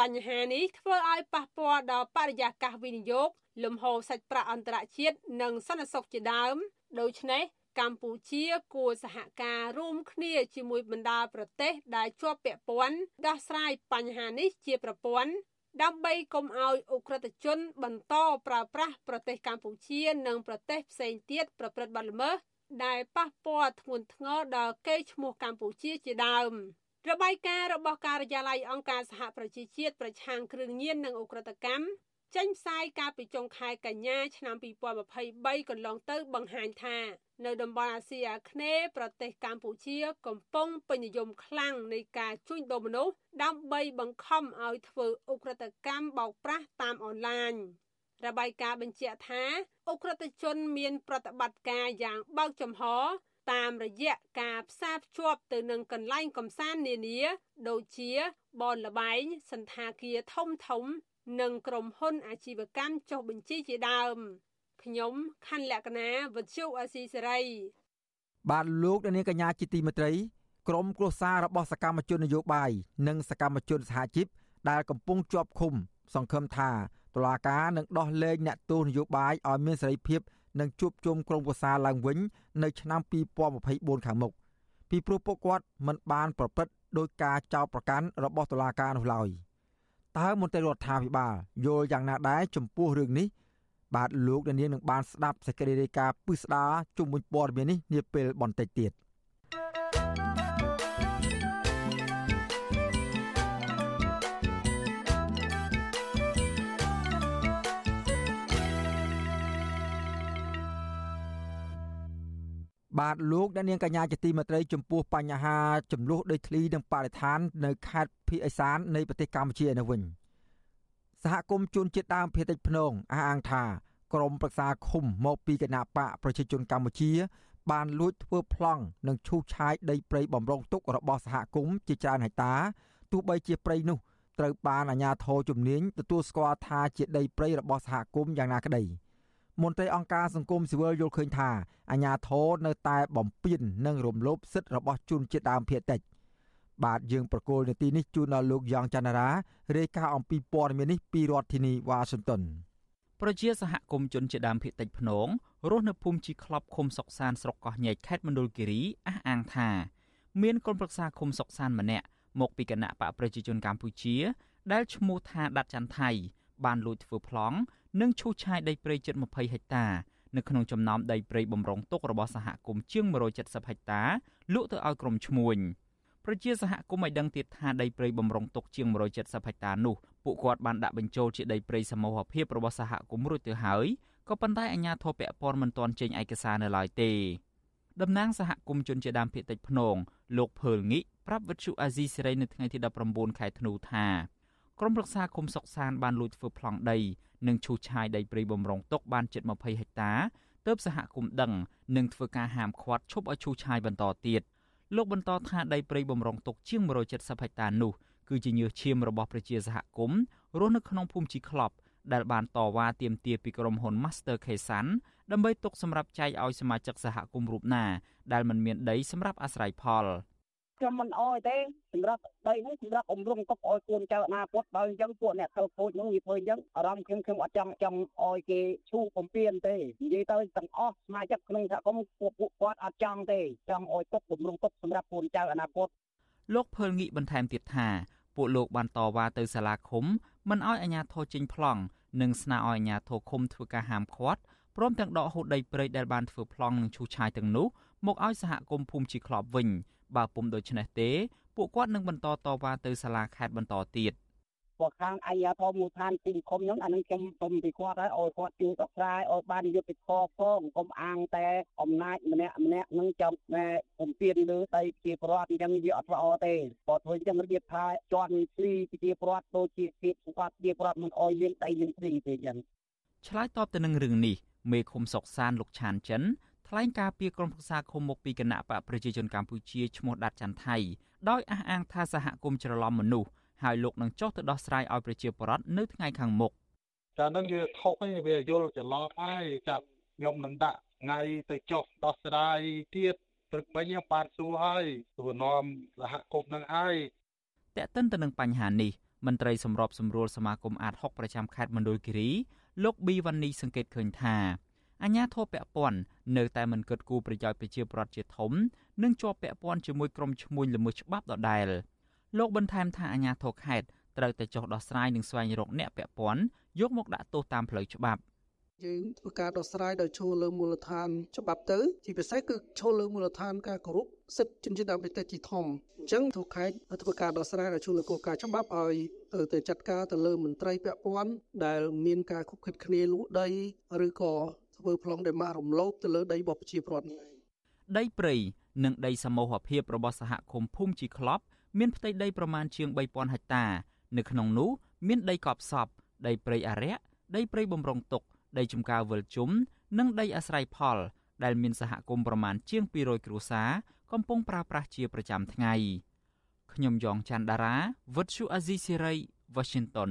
បញ្ហានេះធ្វើឲ្យប៉ះពាល់ដល់បរិយាកាសវិនិយោគលំហូរសាច់ប្រាក់អន្តរជាតិនិងសន្តិសុខជាដើមដូច្នេះកម្ពុជាគួរសហការរួមគ្នាជាមួយបណ្ដាប្រទេសដែលជាប់ពាក់ព័ន្ធដោះស្រាយបញ្ហានេះជាប្រព័ន្ធដើម្បីកុំឲ្យអ ுக ្រិតជន បន្តប្រើប្រាស់ប្រទេសកម្ពុជា និងប្រទេសផ្សេងទៀតប្រព្រឹត្តបទល្មើសដែលប៉ះពាល់ធ្ងន់ធ្ងរដល់កេរ្តិ៍ឈ្មោះកម្ពុជាជាដើម របាយការណ៍របស់ការិយាល័យអង្គការសហប្រជាជាតិប្រឆាំងគ្រឿងញៀននិងអ ுக ្រិតកម្មចេញផ្សាយកាលពីចុងខែកញ្ញាឆ្នាំ2023កន្លងទៅបង្ហាញថា នៅតំបន់អាស៊ីអាគ្នេយ៍ប្រទេសកម្ពុជា កំពុងពេញនិយមខ្លាំងនៃការជួញដូរមនុស្សដើម្បីបង្ខំឲ្យធ្វើអ ுக ្រិតកម្មបោកប្រាស់តាមអនឡាញរបាយការណ៍បញ្ជាក់ថាអ ுக ្រិតជនមានប្រតិបត្តិការយ៉ាងបើកចំហ តាមរយៈការផ្សារភ្ជាប់ទៅនឹងកន្លែងកំសាន្តនានា ដូចជាបនលបែងសន្តាគារធំធំ និងក្រុមហ៊ុនអាជីវកម្មចុះបញ្ជីជាដើមខ្ញុំខណ្ឌលក្ខណាវុទ្ធុអាស៊ីសេរីបាទលោកនាងកញ្ញាជាទីមេត្រីក្រមគ្រួសាររបស់សកម្មជននយោបាយនិងសកម្មជនសហជីពដែលកំពុងជាប់ឃុំ សង្ឃឹមថាតុលាការនឹងដោះលែងអ្នកទោសនយោបាយឲ្យមានសេរីភាព និងជួបជុំក្រុមប្រឹក្សាឡើងវិញ នៅឆ្នាំ2024ខាងមុខពីព្រោះពួកគាត់មិនបានប្រព្រឹត្តដោយការចោទប្រកាន់របស់តុលាការនោះឡើយតើមន្ត្រីរដ្ឋាភិបាលយល់យ៉ាងណាដែរចំពោះរឿងនេះបាទលោកនាងនឹងបានស្ដាប់សេចក្តីរាយការណ៍ពិស្ដារជុំវិញព័ត៌មាននេះនាពេលបន្តិចទៀត។ បាទលោកអ្នកនាងកញ្ញាជាទីមេត្រីចំពោះបញ្ហាចំនួនដីធ្លីនិងបរិស្ថាននៅខេត្តភីអេសាននៃប្រទេសកម្ពុជានៅវិញសហគមន៍ជនជាតិដើមភាគតិចភ្នងអះអាងថាក្រមប្រឹក្សាឃុំមកពីគណៈបកប្រជាជនកម្ពុជា បានលួចធ្វើប្លង់និងឈូសឆាយដីព្រៃបំរុងទុករបស់សហគមន៍ជាច្រើនហិកតាទោះបីជាព្រៃនោះត្រូវបានអាជ្ញាធរជំនាញទទួលស្គាល់ថាជាដីព្រៃរបស់សហគមន៍យ៉ាងណាក្តី។ មន្ត្រីអង្គការសង្គមស៊ីវិលយល់ឃើញថាអាញាធរនៅតែបំពេញនិងរំលោភសិទ្ធិរបស់ជនជាតិដើមភាគតិច បាទយើងប្រកូលនាទីនេះជូនដល់លោកយ៉ងច័ន្ទរារាយការណ៍អំពីព័ត៌មាននេះពីរដ្ឋធានីវ៉ាស៊ីនតោនប្រជាសហគមន៍ជនជាតិដើមភាគតិចភ្នងរស់នៅភូមិជីក្លប់ឃុំសុកសានស្រុកកោះញែកខេត្តមណ្ឌលគិរីអះអាងថាមានក្រុមប្រឹក្សាឃុំសុកសានម្នាក់មកពីគណៈបកប្រជាជនកម្ពុជា ដែលឈ្មោះថាដាត់ច័ន្ទថៃ បានលួចធ្វើប្លង់និងឈូសឆាយដីព្រៃជិត20ហិកតានៅក្នុងចំណោមដីព្រៃបំរុងទុករបស់សហគមន៍ជាង170ហិកតាលក់ទៅឲ្យក្រុមឈ្មួញប្រជាសហគមន៍ឲ្យដឹងទៀតថាដីព្រៃបំរុងទុកជាង170ហិកតានោះពួកគាត់បានដាក់បញ្ចូលជាដីព្រៃសមូហភាពរបស់សហគមន៍រួចទៅហើយក៏ប៉ុន្តែអាជ្ញាធរពាក់ព័ន្ធមិនទាន់ចេញឯកសារនៅឡើយទេតំណាងសហគមន៍ជនជាដើមភាគតិចភ្នងលោកភើលងីប្រាប់វិទ្យុអាស៊ីសេរីនៅថ្ងៃទី19ខែធ្នូថា ក្រុមប្រឹក្សាគុំសុកសានបានលួចធ្វើប្លង់ដីនិងឈូសឆាយដីព្រៃបំរុងទុកបានជិត20ហិកតាទើបសហគមន៍ដឹងនិងធ្វើការហាមឃាត់ឈប់ឲ្យឈូសឆាយបន្តទៀតលោកបន្តថាដីព្រៃបំរុងទុកជាង170ហិកតានោះគឺជាញើសឈាមរបស់ប្រជាសហគមន៍រស់នៅក្នុងភូមិជីក្លប់ដែលបានតវ៉ាទាមទារពីក្រុមហ៊ុន Master Ksan ដើម្បីទុកសម្រាប់ចែកឲ្យសមាជិកសហគមន៍រូបណាដែលមិនមានដីសម្រាប់អាស្រ័យផល។ ខ្ញុំមិនអោយទេសម្រាប់ដីនេះសម្រាប់អមរងទុកអោយកូនចៅអនាគតបើអញ្ចឹងពួកអ្នកធ្វើខូចនោះវាធ្វើអញ្ចឹងអារម្មណ៍ខ្ញុំខ្ញុំអត់ចង់ចង់អោយគេឈូបំពេញទេនិយាយទៅទាំងអស់សមាជិកក្នុងសហគមន៍ពួកពួកគាត់អត់ចង់ទេចង់អោយទុកបំរុងទុកសម្រាប់កូនចៅអនាគតលោកភើលងាកបន្ថែមទៀតថាពួកលោកបានតវ៉ាទៅសាលាឃុំមិនអោយអាជ្ញាធរចេញប្លង់និងស្នើឲ្យអាជ្ញាធរឃុំធ្វើការហាមឃាត់ព្រមទាំងដកហូតដីព្រៃដែលបានធ្វើប្លង់និងឈូសឆាយទាំងនោះមកឲ្យសហគមន៍ភូមិជីក្លប់វិញ បើពុំដូច្នេះទេពួកគាត់នឹងបន្តតវ៉ាទៅសាលាខេត្តបន្តទៀតពួកខាងអាយាធមមូលដ្ឋានទីនិគមហ្នឹងអានឹងខ្ញុំសុំពីគាត់ហើយឲ្យគាត់ជួយដោះស្រាយឲ្យបានយុត្តិធម៌ផងកុំអាងតែអំណាចម្នាក់ម្នាក់នឹងចាំតែបំពេញលើតែជាប្រវត្តិអញ្ចឹងវាអត់ល្អទេបើធ្វើអញ្ចឹងរបៀបថាជន់ស្លីជាប្រវត្តិដូចជាភាពសុខភាពជាប្រវត្តិមិនអោយមានដៃមានស្លីទេអញ្ចឹងឆ្លើយតបទៅនឹងរឿងនេះមេឃុំសុកសានលោកឆានចិន ថ្លែងការពីក្រុមប្រឹក្សាឃុំមកពីគណៈបកប្រជាជនកម្ពុជាឈ្មោះដាត់ច័ន្ទថៃដោយអះអាងថាសហគមន៍ច្រឡំមនុស្សហើយលោកនឹងចុះទៅដោះស្រាយឲ្យប្រជាពលរដ្ឋនៅថ្ងៃខាងមុខចានឹងវាថុកឯងវាយល់ច្រឡំហើយចាប់ខ្ញុំនឹងដាក់ថ្ងៃទៅចុះដោះស្រាយទៀតព្រឹកមិញបានសួរហើយសួរនាំសហគមន៍នឹងហើយតេតិនទៅនឹងបញ្ហានេះមន្ត្រីសម្របសម្រួលសមាគមអាត6ប្រចាំខេត្តមណ្ឌលគិរីលោកប៊ីវ៉ានីសង្កេតឃើញថា អាញាធរពពាន់នៅតែមិនគិតគូរប្រយោជន៍ប្រជាពលរដ្ឋជាធំនិងជាប់ពាក់ព័ន្ធជាមួយក្រុមឈ្មួញល្មើសច្បាប់ដដែលលោកបន្ថែមថាអាញាធរខេត្តត្រូវតែចុះដោះស្រាយនិងស្វែងរកអ្នកពាក់ព័ន្ធយកមកដាក់ទោសតាមផ្លូវច្បាប់យើងធ្វើការដោះស្រាយដោយឈលលើមូលដ្ឋានច្បាប់ទៅជាពិសេសគឺឈលលើមូលដ្ឋានការគោរពសិទ្ធិជនជាតិដើមភាគតិចជាធំអញ្ចឹងទូខេត្តធ្វើការដោះស្រាយដោយឈលលើគោលការណ៍ច្បាប់ឲ្យទៅចាត់ការទៅលើមន្ត្រីពាក់ព័ន្ធដែលមានការខុបខិតគ្នាលួចដីឬក៏ ធ្វើប្លង់ដែលមករំលោភទៅលើដីរបស់ប្រជាពលរដ្ឋដីព្រៃនិងដីសមូហភាពរបស់សហគមន៍ភូមិជីក្លប់មានផ្ទៃដីប្រមាណជាង3000ហិកតា នៅក្នុងនោះមានដីកប់សពដីព្រៃអារក្សដីព្រៃបំរុងទុក ដីចំការវិលជុំនិងដីអាស្រ័យផល ដែលមានសហគមន៍ប្រមាណជាង200គ្រួសារកំពុងប្រើប្រាស់ជាប្រចាំថ្ងៃខ្ញុំយ៉ងច័ន្ទដារាវិទ្យុអាស៊ីសេរី Washington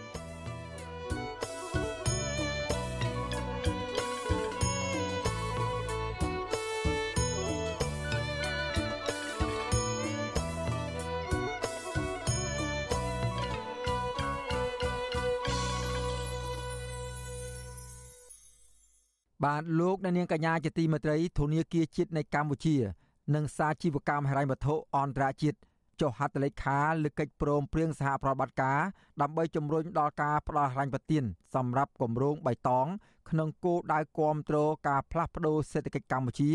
បាទលោកអ្នកនាងកញ្ញាជាទីមេត្រីធនាគារជាតិនៃកម្ពុជា និងសាជីវកម្មហិរញ្ញវត្ថុអន្តរជាតិចុះហត្ថលេខាលើកិច្ចព្រមព្រៀងសហប្រតិបត្តិការដើម្បីជំរុញដល់ការផ្ដល់ហិរញ្ញប្បទានសម្រាប់គម្រោងបៃតងក្នុងគោលដៅគាំទ្រការផ្លាស់ប្តូរសេដ្ឋកិច្ចកម្ពុជា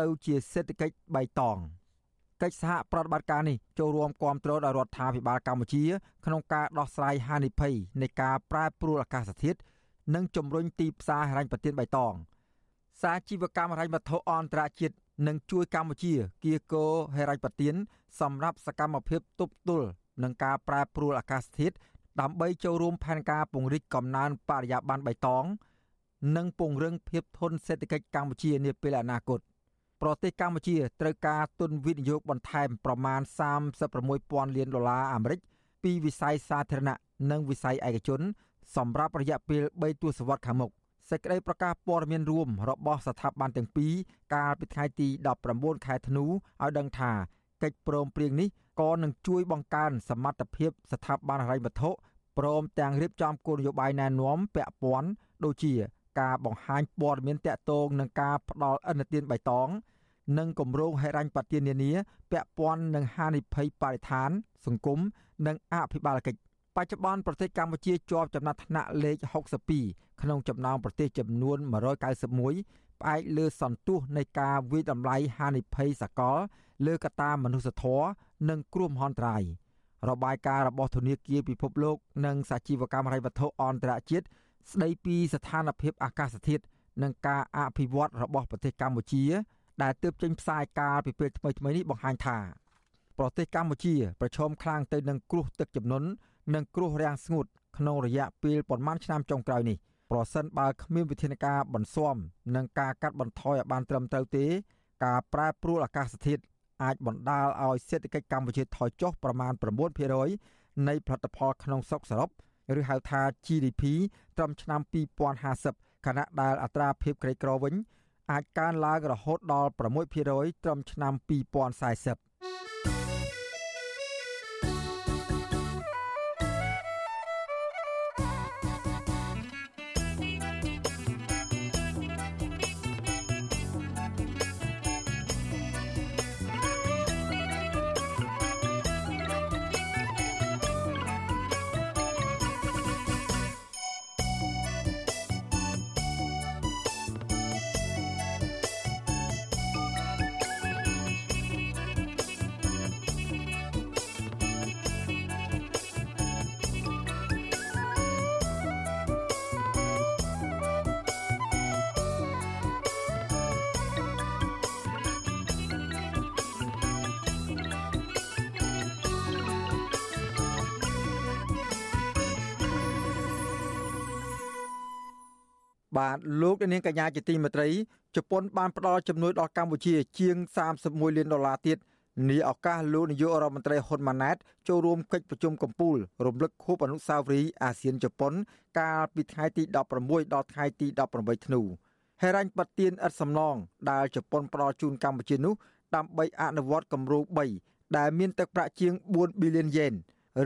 ទៅជាសេដ្ឋកិច្ចបៃតងកិច្ចសហប្រតិបត្តិការនេះចូលរួមគាំទ្រដល់រដ្ឋាភិបាលកម្ពុជា ក្នុងការដោះស្រាយហានិភ័យនៃការប្រែប្រួលអាកាសធាតុ និងជំរុញទីផ្សារហិរញ្ញប្បទានបៃតងសាជីវកម្មហិរញ្ញវត្ថុអន្តរជាតិនឹងជួយកម្ពុជាគៀកោហិរញ្ញប្បទានសម្រាប់សកម្មភាពទប់ទល់នឹងការប្រែប្រួលអាកាសធាតុដើម្បីចូលរួមផែនការពង្រីកកំណើនបរិយាបន្នបៃតង និងពង្រឹងភាពធន់សេដ្ឋកិច្ចកម្ពុជានាពេលអនាគតប្រទេសកម្ពុជាត្រូវការទុនវិនិយោគបន្ថែមប្រមាណ36,000លានដុល្លារអាមេរិកពីវិស័យសាធារណៈនិងវិស័យឯកជន សម្រាប់រយៈពេល3ទសវត្សរ៍ខាងមុខសេចក្តីប្រកាសព័ត៌មានរួមរបស់ស្ថាប័នទាំងពីរកាលពីថ្ងៃទី19ខែធ្នូឲ្យដឹងថាកិច្ចព្រមព្រៀងនេះក៏នឹងជួយបង្កើនសមត្ថភាពស្ថាប័នហិរញ្ញវត្ថុព្រមទាំងរៀបចំគោលនយោបាយណែនាំពាក់ព័ន្ធដូចជាការបង្ហាញព័ត៌មានតាក់ទងនឹងការផ្ដល់ឥណទានបៃតងនិងគម្រោងហិរញ្ញប្បទាននានាពាក់ព័ន្ធនឹងហានិភ័យបរិស្ថាន សង្គមនិងអភិបាលកិច្ច បច្ចុប្បន្នប្រទេសកម្ពុជាជាប់ចំណាត់ថ្នាក់លេខ62ក្នុងចំណោមប្រទេសចំនួន191ផ្អែកលើសន្ទុះនៃការវិតម្លៃហានិភ័យសកល លើកត្តាមនុស្សធម៌និងគ្រោះមហន្តរាយរបាយការណ៍របស់ធនាគារពិភពលោកនិងសហជីវកម្មហិរញ្ញវត្ថុអន្តរជាតិស្ដីពីស្ថានភាពអាកាសធាតុនិងការអភិវឌ្ឍរបស់ប្រទេសកម្ពុជា ដែលទើបចេញផ្សាយកាលពីពេលថ្មីៗនេះបង្ហាញថាប្រទេសកម្ពុជាប្រឈមខ្លាំងទៅនឹងគ្រោះទឹកជំនន់ និងគ្រោះរាំងស្ងួតក្នុងរយៈពេលប្រមាណឆ្នាំចុងក្រោយនេះប្រសិនបើគ្មានវិធានការបន្ស៊ាំនិងការកាត់បន្ថយឲ្យបានត្រឹមត្រូវទេ ការប្រែប្រួលអាកាសធាតុអាចបណ្ដាលឲ្យសេដ្ឋកិច្ចកម្ពុជាថយចុះប្រមាណ9%នៃផលិតផលក្នុងស្រុកសរុបឬហៅថា GDP ត្រឹមឆ្នាំ2050ខណៈដែលអត្រាភាពក្រីក្រវិញអាចកើនឡើងរហូតដល់6%ត្រឹមឆ្នាំ2040 បាទលោកនាងកញ្ញាជាទីមេត្រីជប៉ុនបានផ្ដល់ជំនួយដល់កម្ពុជាជាង31លានដុល្លារទៀតនេះឱកាសលោកនាយករដ្ឋមន្ត្រីហ៊ុនម៉ាណែតចូលរួមកិច្ចប្រជុំកំពូលរំលឹកខួបអនុស្សាវរីយ៍អាស៊ានជប៉ុន កាលពីថ្ងៃទី16ដល់ថ្ងៃទី18ធ្នូហេរ៉ាញ់ប៉ាទៀនឥតសំណងដែលជប៉ុនផ្ដល់ជូនកម្ពុជានោះដើម្បីអនុវត្តគម្រោង3ដែលមានទឹកប្រាក់ជាង4ប៊ីលានយ៉េន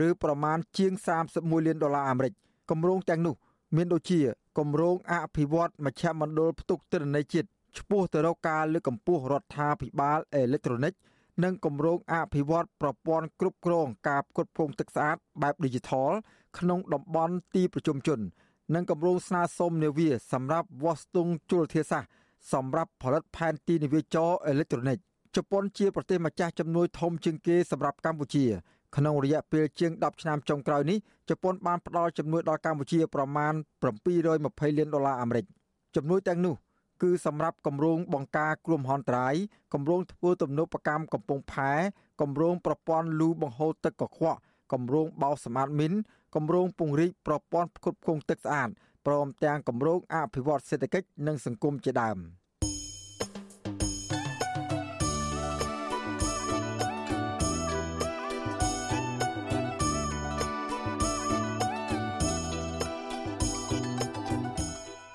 ឬប្រមាណជាង31លានដុល្លារអាមេរិកគម្រោងទាំងនោះ មានដូចជា គម្រោងអភិវឌ្ឍមជ្ឈមណ្ឌលផ្ទុកទិន្នន័យជាតិឆ្ពោះទៅរកការលើកកម្ពស់រដ្ឋាភិបាលអេឡិចត្រូនិកនិងគម្រោងអភិវឌ្ឍប្រព័ន្ធគ្រប់គ្រងការផ្គត់ផ្គង់ទឹកស្អាតបែប Digital ក្នុងតំបន់ទីប្រជុំជន និងគម្រោងស្នើសុំនាវាសម្រាប់វាស់ស្ទង់ជលធាសាស្ត្រសម្រាប់ផលិតផែនទីនាវាចរអេឡិចត្រូនិកជប៉ុនជាប្រទេសម្ចាស់ជំនួយធំជាងគេសម្រាប់កម្ពុជា ក្នុងរយៈពេលជាង10ឆ្នាំចុងក្រោយនេះជប៉ុនបានផ្ដល់ជំនួយដល់កម្ពុជាប្រមាណ720លានដុល្លារអាមេរិកជំនួយទាំងនោះគឺសម្រាប់គម្រោងបង្ការគ្រោះមហន្តរាយគម្រោងធ្វើទំនើបកម្មកំពង់ផែគម្រោងប្រព័ន្ធលូបង្ហូរទឹកកខ្វក់គម្រោងបោសមាតមីនគម្រោងពង្រីកប្រព័ន្ធផ្គត់ផ្គង់ទឹកស្អាតព្រមទាំងគម្រោងអភិវឌ្ឍសេដ្ឋកិច្ចនិងសង្គមជាដើម។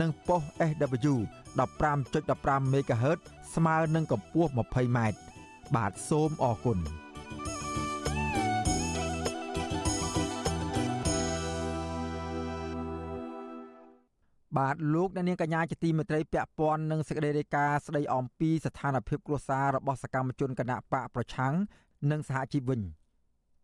និងប៉ុស SW 15.15 MHz ស្មើនឹងកម្ពស់ 20m បាទសូមអរគុណបាទលោកអ្នកនាងកញ្ញាជាទីមេត្រីពាក់ព័ន្ធនឹងសេចក្តីរាយការណ៍ស្តីអំពីស្ថានភាពគ្រួសាររបស់សកម្មជនគណៈបកប្រឆាំងនិងសហជីពវិញ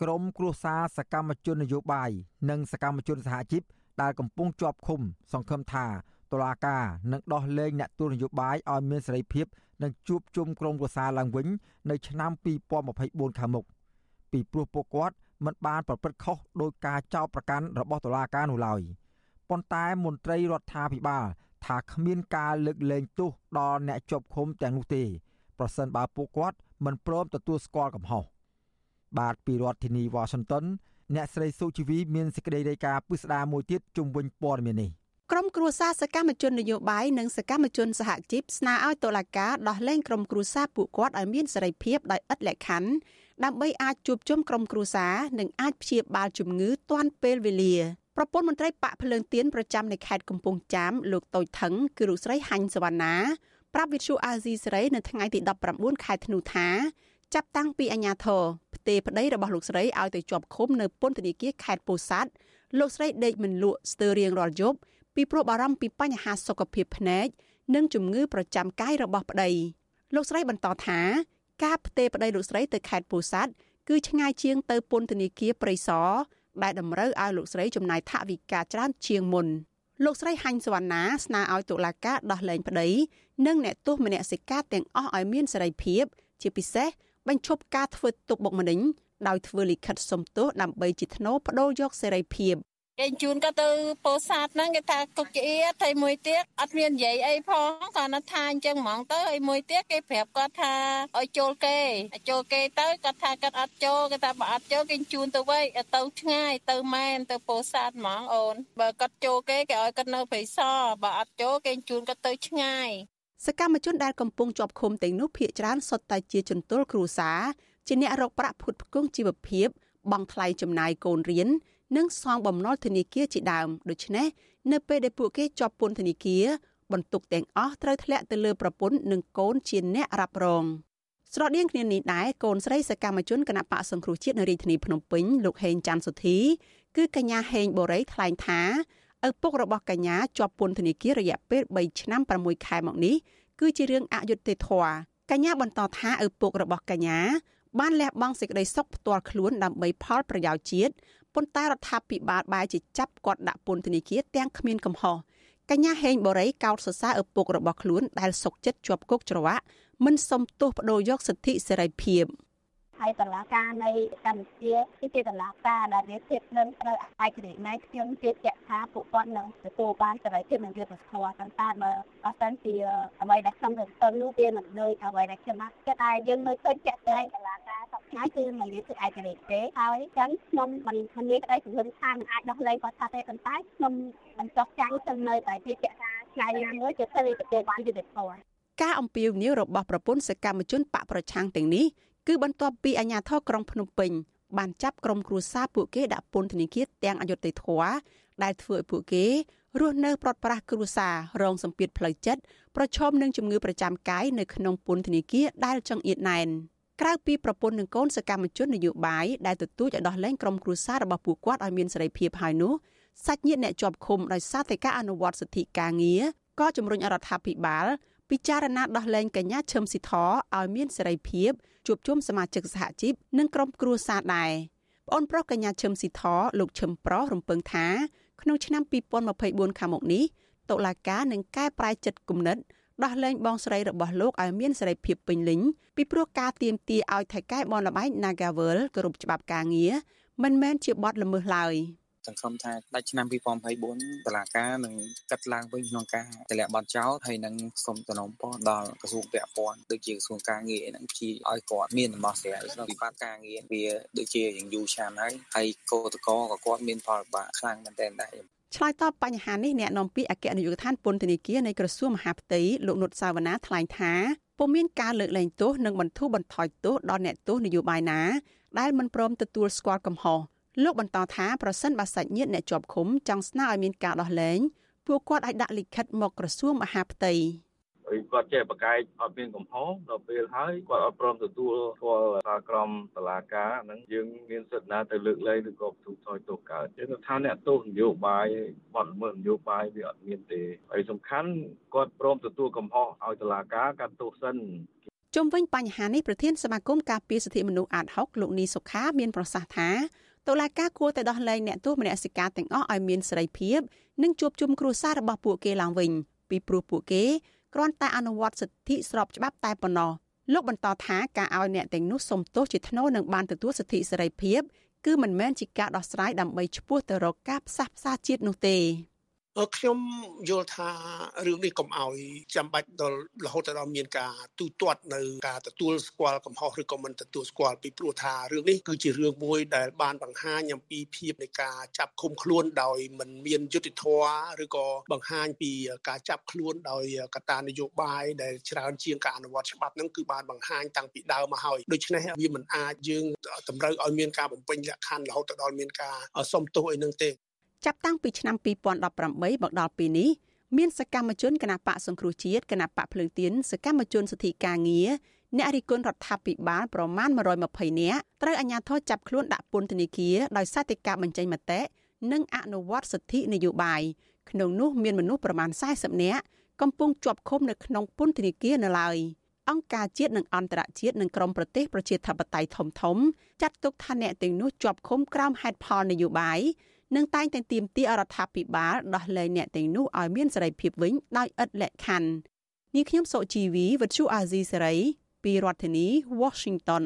ក្រមគ្រួសារសកម្មជននយោបាយនិងសកម្មជនសហជីពដែលកំពុងជាប់ឃុំសង្ឃឹមថា តុលាការនឹងដោះលែងអ្នកទោសនយោបាយឲ្យមានសេរីភាពនឹងជួបជុំក្រុមប្រឹក្សាឡើងវិញនៅឆ្នាំ2024ខាងមុខពីព្រោះពួកគាត់មិនបានប្រព្រឹត្តខុសដោយការចោទប្រកាន់របស់តុលាការនោះឡើយប៉ុន្តែមន្ត្រីរដ្ឋាភិបាលថាគ្មានការលើកលែងទោសដល់អ្នកជាប់ឃុំទាំងនោះទេប្រសិនបើពួកគាត់មិនព្រមទទួលស្គាល់កំហុសបាទពីរដ្ឋធានីវ៉ាស៊ីនតោនអ្នកស្រីសុជីវីមានសេចក្តីរាយការណ៍ពិស្ដារមួយទៀតជុំវិញព័ត៌មាននេះ ក្រុមគ្រួសារសកម្មជននយោបាយនិងសកម្មជនសហជីពស្នើឲ្យតុលាការដោះលែងក្រុមគ្រួសារពួកគាត់ឲ្យមានសេរីភាពដោយឥតលក្ខខណ្ឌដើម្បីអាចជួបជុំក្រុមគ្រួសារនិងអាចព្យាបាលជំងឺទាន់ពេលវេលាប្រពន្ធមន្ត្រីបាក់ភ្លើងទៀនប្រចាំនៅខេត្តកំពង់ចាមលោកតូចថងគឺលោកស្រីហាញ់សវណ្ណាប្រាប់វិទ្យុអាស៊ីសេរីនៅថ្ងៃទី19ខែធ្នូថាចាប់តាំងពីអាញាធរផ្ទេប្តីរបស់លោកស្រីឲ្យទៅជាប់ឃុំនៅពន្ធនាគារខេត្តពោធិ៍សាត់លោកស្រីដេកមិនលក់ស្ទើររៀងរាល់យប់ ពីព្រោះបារម្ភពីបញ្ហាសុខភាពភ្នែកនិងជំងឺប្រចាំកាយរបស់ប្តីលោកស្រីបន្តថាការផ្ទេប្តីលោកស្រីទៅខេត្តពោធិ៍សាត់គឺឆ្ងាយជាងទៅពន្ធនាគារព្រៃសរដែលតម្រូវឲ្យលោកស្រីចំណាយថវិកាច្រើនជាងមុនលោកស្រីហាញ់សវណ្ណាស្នើឲ្យតុលាការដោះលែងប្តីនិងអ្នកទោសមនសិការទាំងអស់ឲ្យមានសេរីភាពជាពិសេសបញ្ឈប់ការធ្វើទុកបុកម្នេញដោយធ្វើលិខិតសុំទោសដើម្បីជាថ្នូរបដូរយកសេរីភាព គេជូនក៏ទៅពោសាទហ្នឹងគេថាគុកជាហើយមួយទៀតអត់មាននិយាយអីផងគាត់ថាអញ្ចឹងហ្មងទៅហើយមួយទៀតគេប្រាប់គាត់ថាឲ្យចូលគេចូលគេទៅគាត់ថាគាត់អត់ចូលគេថាបើអត់ចូលគេជូនទៅវិញទៅឆ្ងាយទៅម៉ែនទៅពោសាទហ្មងអូនបើគាត់ចូលគេគេឲ្យគាត់នៅព្រៃសរបើអត់ចូលគេជូនគាត់ទៅឆ្ងាយសកម្មជនដែលកំពុងជាប់ឃុំទាំងនោះភ ieck ច្រើនសុទ្ធតែជាជនទោសគ្រួសារជាអ្នករកប្រាក់ផ្គត់ផ្គង់ជីវភាពបង់ថ្លៃចំណាយកូនរៀន និងសងបំណុលធនាគារជាដើមដូច្នេះនៅពេលដែលពួកគេជាប់ពន្ធនាគារបន្ទុកទាំងអស់ត្រូវធ្លាក់ទៅលើប្រពន្ធនិងកូនជាអ្នករ៉ាប់រងស្រដៀងគ្នានេះដែរកូនស្រីសកម្មជនគណៈបកសង្គ្រោះជាតិនៅរាជធានីភ្នំពេញលោកហេងច័ន្ទសុធីគឺកញ្ញាហេងបូរីថ្លែងថាឪពុករបស់កញ្ញាជាប់ពន្ធនាគាររយៈពេល3ឆ្នាំ6ខែមកនេះគឺជារឿងអយុត្តិធម៌កញ្ញាបន្តថាឪពុករបស់កញ្ញាបានលះបង់សេចក្តីសុខផ្ទាល់ខ្លួនដើម្បីផលប្រយោជន៍ជាតិ ប៉ុន្តែរដ្ឋាភិបាលបែរជាចាប់គាត់ដាក់ពន្ធនាគារទាំងគ្មានកំហុសកញ្ញាហេងបូរីកោតសរសើរឪពុករបស់ខ្លួនដែលសុកចិត្តជាប់គុកច្រវាក់មិនសមទោសបដូរយកសិទ្ធិសេរីភាព។ ហើយតឡាការនៃកម្ពុជាគឺជាតឡាការដែលមានភាពនឹងត្រូវឯករាជ្យណែខ្ញុំជឿជាក់ថាពួកគាត់នឹងទទួលបានសេរីភាពនិងយុត្តិធម៌ប៉ុន្តែបើអត់សិនជាអ្វីដែលខ្ញុំទៅទៅនោះវាមិនដូចអ្វីដែលខ្ញុំបានគិតតែយើងនៅឃើញជាក់ស្ដែងតឡាការសពថ្ងៃគឺមិនមានភាពឯករាជ្យទេហើយចឹងខ្ញុំមិនមិនមានក្តីសង្ឃឹមថានឹងអាចដោះលែងគាត់ថាទេប៉ុន្តែខ្ញុំបញ្ចុះចាំងទៅនៅតែជាជាក់ថាថ្ងៃណាមួយจะទៅទទួលបានយុត្តិធម៌ការអំពាវនាវរបស់ប្រពន្ធសកម្មជនបកប្រឆាំងទាំងនេះ គឺបន្ទាប់ពីអាជ្ញាធរក្រុងភ្នំពេញបានចាប់ក្រុមគ្រួសារពួកគេដាក់ពន្ធនាគារទាំងអយុត្តិធម៌ដែលធ្វើឲ្យពួកគេរស់នៅប្រត់ប្រាស់គ្រួសាររងសម្ពាធផ្លូវចិត្តប្រឈមនឹងជំងឺប្រចាំកាយនៅក្នុងពន្ធនាគារដែលចង្អៀតណែនក្រៅពីប្រពន្ធនិងកូនសកម្មជននយោបាយដែលទទូចឲ្យដោះលែងក្រុមគ្រួសាររបស់ពួកគាត់ឲ្យមានសេរីភាពហើយនោះសាច់ញាតិអ្នកជាប់ឃុំដោយសារតែការអនុវត្តសិទ្ធិការងារក៏ជំរុញរដ្ឋាភិបាល ពិចារណាដោះលែងកញ្ញាឈឹមស៊ីធឲ្យមានសេរីភាពជួបជុំសមាជិកសហជីពនិងក្រុមគ្រួសារដែរប្អូនប្រុសកញ្ញាឈឹមស៊ីធលោកឈឹមប្រុសរំពឹងថាក្នុងឆ្នាំ2024ខាងមុខនេះតុលាការនឹងកែប្រែចិត្តគំនិតដោះលែងបងស្រីរបស់លោកឲ្យមានសេរីភាពពេញលេញពីព្រោះការទៀមទាឲ្យថៃកែបនលបែង Nagavel គោរពច្បាប់ការងារមិនមែនជាបទល្មើសឡើយ។ សង្ឃឹមថាដាច់ឆ្នាំ2024តឡាការនឹងកាត់ឡើងវិញក្នុងការទម្លាក់បទចោទហើយនឹងសូមតំណពរដល់ក្រសួងពាក់ព័ន្ធដូចជាក្រសួងការងារនឹងជាឲ្យគាត់មានដំណោះស្រាយក្នុងវិបត្តិការងារវាដូចជាយ៉ាងយូរឆ្នាំហើយហើយកោតកោក៏គាត់មានផលលំបាកខ្លាំងមែនទែនដែរឆ្លើយតបបញ្ហានេះអ្នកនាំពាក្យអគ្គនាយកដ្ឋានពន្ធនាគារនៃក្រសួងមហាផ្ទៃលោកនុតសាវណ្ណាថ្លែងថាពុំមានការលើកលែងទោសនិងបន្ធូរបន្ថយទោសដល់អ្នកទោសនយោបាយណាដែលមិនព្រមទទួលស្គាល់កំហុស លោកបន្តថាប្រសិនបើសាច់ញាតិអ្នកជាប់ឃុំចង់ស្នើឲ្យមានការដោះលែងពួកគាត់អាចដាក់លិខិតមកក្រសួងមហាផ្ទៃហើយគាត់ចេះបកែកអត់មានកំហុសដល់ពេលហើយគាត់អត់ព្រមទទួលស្គាល់ការក្រមតឡាការហ្នឹងយើងមានសិទ្ធិណាទៅលើកលែងឬក៏បន្ទុកថយទោសកើតយើងថាអ្នកទោសនយោបាយបទល្មើសនយោបាយវាអត់មានទេហើយសំខាន់គាត់ព្រមទទួលកំហុសឲ្យតឡាការកាត់ទោសសិនជុំវិញបញ្ហានេះប្រធានសមាគមការពារសិទ្ធិមនុស្សអាត6លោកនីសុខាមានប្រសាសន៍ថា តុលាការគួរតែដោះលែងអ្នកទោសមនសិការទាំងអស់ឲ្យមានសេរីភាពនិងជួបជុំគ្រួសាររបស់ពួកគេឡើងវិញពីព្រោះពួកគេគ្រាន់តែអនុវត្តសិទ្ធិស្របច្បាប់តែប៉ុណ្ណោះលោកបន្តថាការឲ្យអ្នកទាំងនោះសុំទោសជាថ្នូរនឹងបានទទួលសិទ្ធិសេរីភាពគឺមិនមែនជាការដោះស្រាយដើម្បីឈ្មោះទៅរកការផ្សះផ្សាជាតិនោះទេ ខ្ញុំយល់ថារឿងនេះកុំឲ្យចាំបាច់ដល់រហូតដល់មានការទូទាត់នៅការទទួលស្គាល់កំហុសឬក៏មិនទទួលស្គាល់ពីព្រោះថារឿងនេះគឺជារឿងមួយដែលបានបង្ហាញអំពីភាពនៃការចាប់ឃុំខ្លួនដោយមិនមានយុត្តិធម៌ឬក៏បង្ហាញពីការចាប់ខ្លួនដោយកត្តានយោបាយដែលច្រើនជាងការអនុវត្តច្បាប់ហ្នឹងគឺបានបង្ហាញតាំងពីដើមមកហើយដូច្នេះវាមិនអាចយើងតម្រូវឲ្យមានការបំពេញលក្ខខណ្ឌរហូតដល់មានការសុំទោសអីនឹងទេ ចាប់តាំងពីឆ្នាំ2018មកដល់ពេលនេះមានសកម្មជនគណបកសង្គ្រោះជាតិគណបកភ្លើងទៀនសកម្មជនសិទ្ធិការងារអ្នករិះគន់រដ្ឋាភិបាលប្រមាណ120នាក់ត្រូវអាជ្ញាធរចាប់ខ្លួនដាក់ពន្ធនាគារដោយសារតែការបញ្ចេញមតិនិងអនុវត្តសិទ្ធិនយោបាយក្នុងនោះមានមនុស្សប្រមាណ40នាក់កំពុងជាប់ឃុំនៅក្នុងពន្ធនាគារនៅឡើយអង្គការជាតិនិងអន្តរជាតិនិងក្រមប្រទេសប្រជាធិបតេយ្យធំធំចាត់ទុកថាអ្នកទាំងនោះជាប់ឃុំក្រោមហេតុផលនយោបាយ និងតែងតែទាមទាររដ្ឋាភិបាលដោះលែងអ្នកទាំងនោះឲ្យមានសេរីភាពវិញដោយឥតលក្ខខណ្ឌនេះខ្ញុំសុជីវីវិទ្យុអាស៊ីសេរីពីរដ្ឋធានី Washington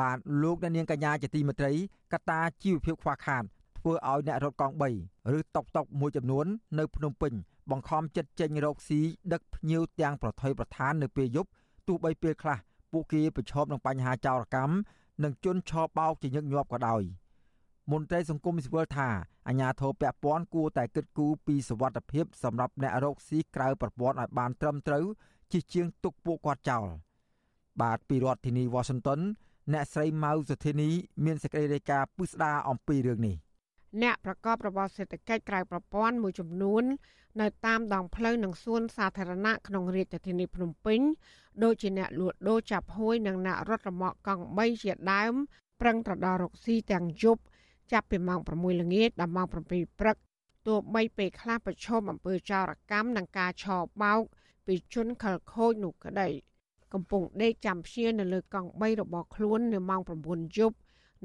បាទលោកអ្នកនាងកញ្ញាជាទីមេត្រីកត្តាជីវភាពខ្វះខាតធ្វើឲ្យអ្នករត់កង់3ឬតុកតុកមួយចំនួននៅភ្នំពេញបង្ខំចិត្តចេញរកស៊ីដឹកភ្ញៀវទាំងប្រថុយប្រឋាននៅពេលយប់ទោះបីពេលខ្លះពួកគេប្រឈមនឹងបញ្ហាចោរកម្មនិងជន់ឆោបោកជាញឹកញាប់ក៏ដោយមន្ត្រីសង្គមស៊ីវិលថាអាញាធរពពាន់គួរតែគិតគូរពីសវត្ថភាពសម្រាប់អ្នករកស៊ីក្រៅប្រព័ន្ធឲ្យបានត្រឹមត្រូវជាជាងទុកពួកគាត់ចោលបាទពីរដ្ឋធានី Washington អ្នកស្រីម៉ៅសុធានីមានសេចក្តីរាយការណ៍ពិស្ដារអំពីរឿងនេះអ្នកប្រកបរបរសេដ្ឋកិច្ចក្រៅប្រព័ន្ធមួយចំនួន នៅតាមដងផ្លូវនិងសួនសាធារណៈក្នុងរាជធានីភ្នំពេញដូចជាអ្នកលក់ដូរចាប់ហួយនិងអ្នករត់រមាក់កង់3ជាដើមប្រឹងត្រដល់រកស៊ីទាំងយប់ចាប់ពីម៉ោង6ល្ងាចដល់ម៉ោង7ព្រឹកទោះបីពេលខ្លះប្រឈមអំពើចោរកម្មនិងការឆោបោកពីជនខិលខូចនោះក្តី កំពុងដេកចាំព្យានៅលើកង់3របស់ខ្លួននៅម៉ោង9យប់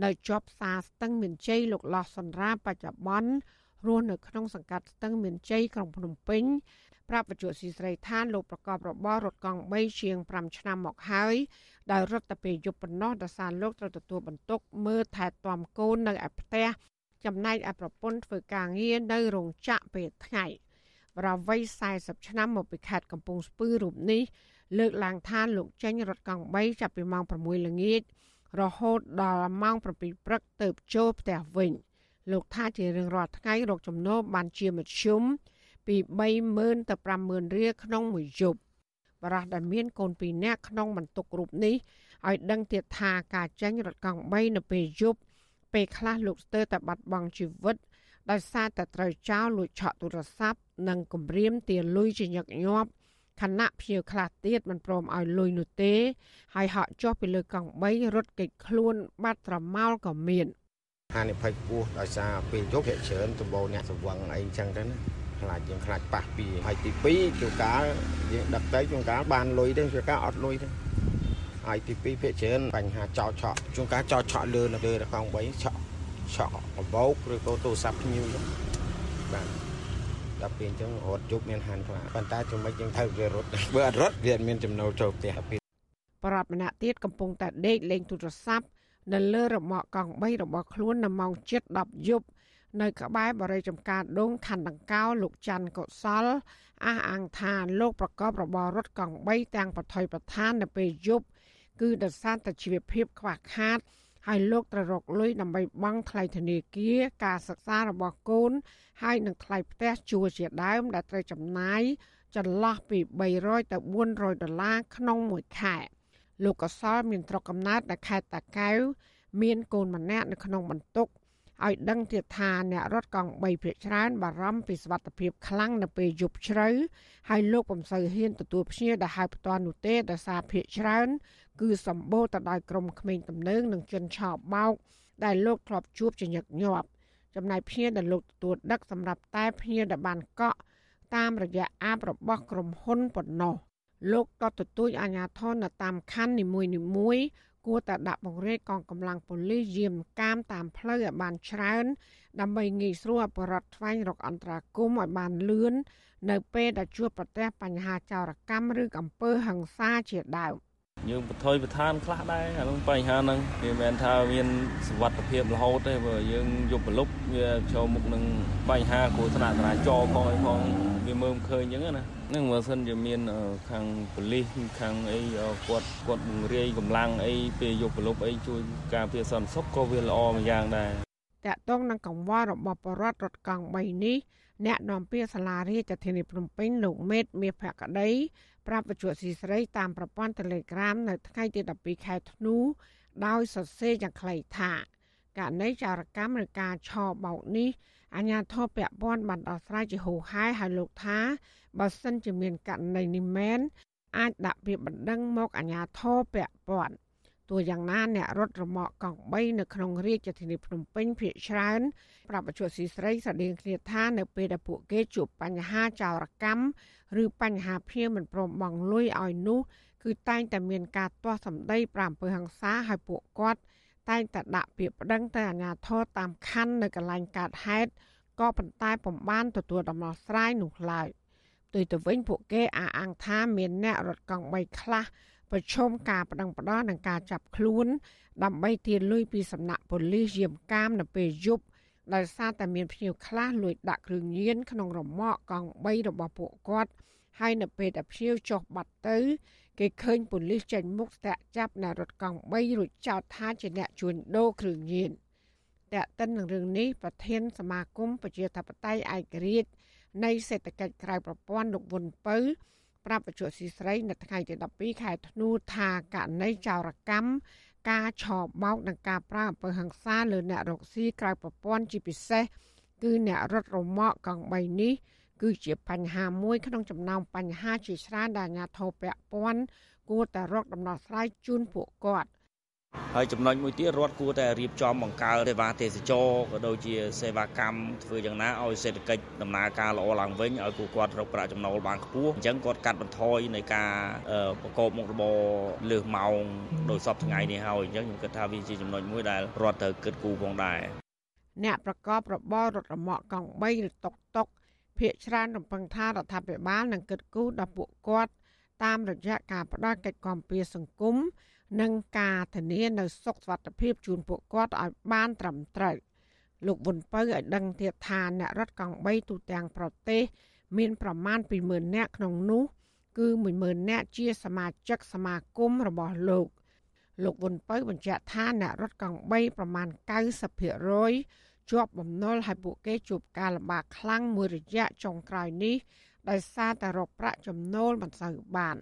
នៅជាប់ផ្សារស្ទឹងមានជ័យលោកលោះសន្រាបច្ចុប្បន្នរស់នៅក្នុងសង្កាត់ស្ទឹងមានជ័យក្រុងភ្នំពេញប្រាប់វិទ្យុស៊ីស្រីថាលោកប្រកបរបររត់កង់3ជាង5ឆ្នាំមកហើយដោយរត់តែពេលយប់ប៉ុណ្ណោះដោយសារលោកត្រូវទទួលបន្ទុកមើលថែទាំកូននៅឯផ្ទះចំណែកឯប្រពន្ធធ្វើការងារនៅរោងចក្រពេលថ្ងៃប្រវ័យ40ឆ្នាំមកពីខេត្តកំពង់ស្ពឺរូបនេះ លើកឡើងថាលោកចេញរថកង់3ចាប់ពីម៉ោង6ល្ងាចរហូតដល់ម៉ោង7ព្រឹកទៅចូលផ្ទះវិញ លោកថាជារៀងរាល់ថ្ងៃរកចំណូលបានជាមធ្យមពី30000ទៅ50000រៀលក្នុងមួយយប់បរោះដែលមានកូន2នាក់ក្នុងបន្ទុករូបនេះឲ្យដឹងទៀតថាការចេញរថកង់3នៅពេលយប់ពេលខ្លះលោកស្ទើរតែបាត់បង់ជីវិតដោយសារតែត្រូវចោលលួចឆក់ទូរស័ព្ទនិងគំរាមទាលុយជាញឹកញាប់ ខណៈភ្ញៀវខ្លះទៀតមិនព្រមឲ្យលុយនោះទេ ហើយហក់ចុះពីលើកង់3រត់គេចខ្លួន បាត់ត្រមោលក៏មានហានិភ័យខ្ពស់ដោយសារពេលយប់ភាគច្រើនសម្បូរអ្នកសង្វឹងអីចឹងទៅណាខ្លាចយើងខ្លាចប៉ះពីហើយទី2ជួនកាលយើងដឹកទៅជួនកាលបានលុយទេជួនកាលអត់លុយទេហើយទី2ភាគច្រើនបញ្ហាចោលឆក់ជួនកាលចោលឆក់លើលើរកង់3ឆក់ឆក់កបោកឬក៏ទូរស័ព្ទភ្ញៀវបាទ ដល់ពេលអញ្ចឹងរត់ជប់មានហានខ្លាំងប៉ុន្តែជំនិចយើងត្រូវវារត់បើអត់រត់វាមានចំណូលចូលផ្ទះប្រាប់ម្នាក់ទៀតកំពុងតែដេកលេងទូរស័ព្ទនៅលើរមាក់កង់3របស់ខ្លួននៅម៉ោង7:10យប់នៅក្បែរបរិយាចំការដងខណ្ឌដង្កោលោកច័ន្ទកុសលអះអាងថាលោកប្រកបរបររថកង់3ទាំងបថុយប្រឋាននៅពេលយប់គឺដោយសារតែជីវភាពខ្វះខាត ហើយលោកត្រូវរកលុយដើម្បីបង់ថ្លៃធនាគារការសិក្សារបស់កូន ហើយនឹងថ្លៃផ្ទះជួលជាដើម ដែលត្រូវចំណាយចន្លោះពី300ទៅ400ដុល្លារក្នុងមួយខែលោកកសលមានស្រុកកំណើតនៅខេត្តតាកែវមានកូនម្នាក់នៅក្នុងបន្ទុកឲ្យដឹងទៀតថាអ្នករត់កង់3ភាគច្រើនបារម្ភពីសុវត្ថិភាពខ្លាំងនៅពេលយប់ជ្រៅហើយលោកពំសៅហ៊ានទទួលភ្ញៀវដែលហៅផ្ទាល់នោះទេដោយសារភាគច្រើន គឺសម្បូរទៅដោយក្រុមក្មេងទំនើងនិងជនឆោបបោក ដែលលោកធ្លាប់ជួបជាញឹកញាប់ចំណែកភ្ញៀវដែលលោកទទួលដឹកសម្រាប់តែភ្ញៀវដែលបានកក់តាមរយៈអាបរបស់ក្រុមហ៊ុនប៉ុណ្ណោះលោកក៏ទទូចអាជ្ញាធរនៅតាមខណ្ឌនីមួយៗគួរតែដាក់បង្រៀនកងកម្លាំងប៉ូលីសយាមកាមតាមផ្លូវឲ្យបានច្រើន ដើម្បីងាយស្រួលអបរដ្ឋស្វែងរកអន្តរាគមន៍ឲ្យបានលឿននៅពេលដែលជួបប្រទះបញ្ហាចោរកម្មឬអំពើហិង្សាជាដើម យើងបថុយប្រឋានខ្លះដែរអានឹងបញ្ហាហ្នឹងវាមិនមែនថាមានសវត្ថភាពរហូតទេបើយើងយកប្រលប់វាចូលមុខនឹងបញ្ហាគ្រោះថ្នាក់ចរាចរណ៍ផងអីផងវាមើលឃើញអញ្ចឹងណានឹងបើសិនជាមានខាងប៉ូលីសខាងអីគាត់គាត់បង្រាយកម្លាំងអីពេលយកប្រលប់អីជួយការពារសន្តិសុខក៏វាល្អមួយយ៉ាងដែរតកតងនឹងកង្វល់របស់បរដ្ឋរត់កង់3នេះអ្នកនាំពាក្យសាលារាជធានីភ្នំពេញលោកមេតមាសភក្តី ប្រាប់វិទ្យុស៊ីស្រីតាមប្រព័ន្ធ Telegram នៅថ្ងៃទី12ខែធ្នូដោយសរសេរយ៉ាងខ្លីថាករណីចោរកម្មឬការឆោបោកនេះអាញាធរពពាន់បានដោះស្រាយជាហូរហែហើយលោកថាបើសិនជាមានករណីនេះមែនអាចដាក់ពាក្យបណ្ដឹងមកអាញាធរពពាន់ ទោះយ៉ាងណាអ្នករត់រមាក់កង់3នៅក្នុងរាជធានីភ្នំពេញភាគច្រើនប្រាប់បច្ចុប្បន្នស៊ីស្រីស្តីងគ្នាថានៅពេលដែលពួកគេជួបបញ្ហាចោរកម្មឬបញ្ហាភៀងមិនព្រមបង់លុយឲ្យនោះគឺតែងតែមានការទាស់សម្ដីប្រាំអំពើហិង្សាឲ្យពួកគាត់តែងតែដាក់ពាក្យប្តឹងទៅអាជ្ញាធរតាមខណ្ឌនៅកន្លែងកើតហេតុក៏ប៉ុន្តែពុំបានទទួលដំណោះស្រាយនោះឡើយផ្ទុយទៅវិញពួកគេអះអាងថាមានអ្នករត់កង់3ខ្លះ ប្រឈមការប្តឹងផ្តល់និងការចាប់ខ្លួន ដើម្បីទារលុយពីសំណាក់ប៉ូលីសយាមកាមនៅពេលយប់ដោយសារតែមានភ្ញៀវខ្លះលួចដាក់គ្រឿងញៀនក្នុងរមាក់កង់3របស់ពួកគាត់ហើយនៅពេលដែលភ្ញៀវចុះបាត់ទៅ គេឃើញប៉ូលីសចេញមុខស្ទាក់ចាប់អ្នករត់កង់3រួចចោទថាជាអ្នកជួញដូរគ្រឿងញៀនតែកតិននឹងរឿងនេះប្រធានសមាគមប្រជាធិបតេយ្យឯករាជ្យនៃសេដ្ឋកិច្ចក្រៅប្រព័ន្ធលោកវុនពៅ ប្រាប់បច្ចុប្បន្នស៊ីស្រី នៅថ្ងៃទី12ខែធ្នូថាករណីចោរកម្មការឆោបបោកនិងការប្រើអំពើហិង្សាលើអ្នករកស៊ីក្រៅប្រព័ន្ធជាពិសេសគឺអ្នករត់រមាក់កង់3នេះគឺជាបញ្ហាមួយក្នុងចំណោមបញ្ហាជាច្រើនដែលអាជ្ញាធរពាក់ព័ន្ធគួរតែរកដំណោះស្រាយជូនពួកគាត់ ហើយចំណុចមួយទៀតរដ្ឋគួរតែរៀបចំបង្កើតសេវាទេសចរក៏ដូចជាសេវាកម្មធ្វើយ៉ាងណាឲ្យសេដ្ឋកិច្ចដំណើរការល្អឡើងវិញឲ្យពួកគាត់រកប្រាក់ចំណូលបានខ្ពស់អញ្ចឹងគាត់កាត់បន្ថយនៃការប្រកបមុខរបរលើសម៉ោងដោយសពថ្ងៃនេះហើយអញ្ចឹងខ្ញុំគិតថាវាជាចំណុចមួយដែលរដ្ឋត្រូវគិតគូរផងដែរអ្នកប្រកបរបររត់រមាក់កង់3ឬតុកតុកភាគច្រើនរំពឹងថារដ្ឋាភិបាលនឹងគិតគូរដល់ពួកគាត់តាមរយៈការផ្ដល់កិច្ចគាំពារសង្គម និងការធានានៅសុខសុវត្ថិភាពជូនពួកគាត់ឲ្យបានត្រឹមត្រូវលោកវុនពៅឲ្យដឹងទៀតថាអ្នករត់កង់3ទូទាំងប្រទេស មានប្រមាណ20000នាក់ក្នុងនោះ គឺ10000នាក់ជាសមាជិកសមាគមរបស់លោកលោកវុនពៅបញ្ជាក់ថាអ្នករត់កង់3ប្រមាណ90%ជាប់បំណុលហើយពួកគេជួបការលំបាកខ្លាំងមួយរយៈចុងក្រោយនេះដោយសារតែរកប្រាក់ចំណូលមិនសូវបាន។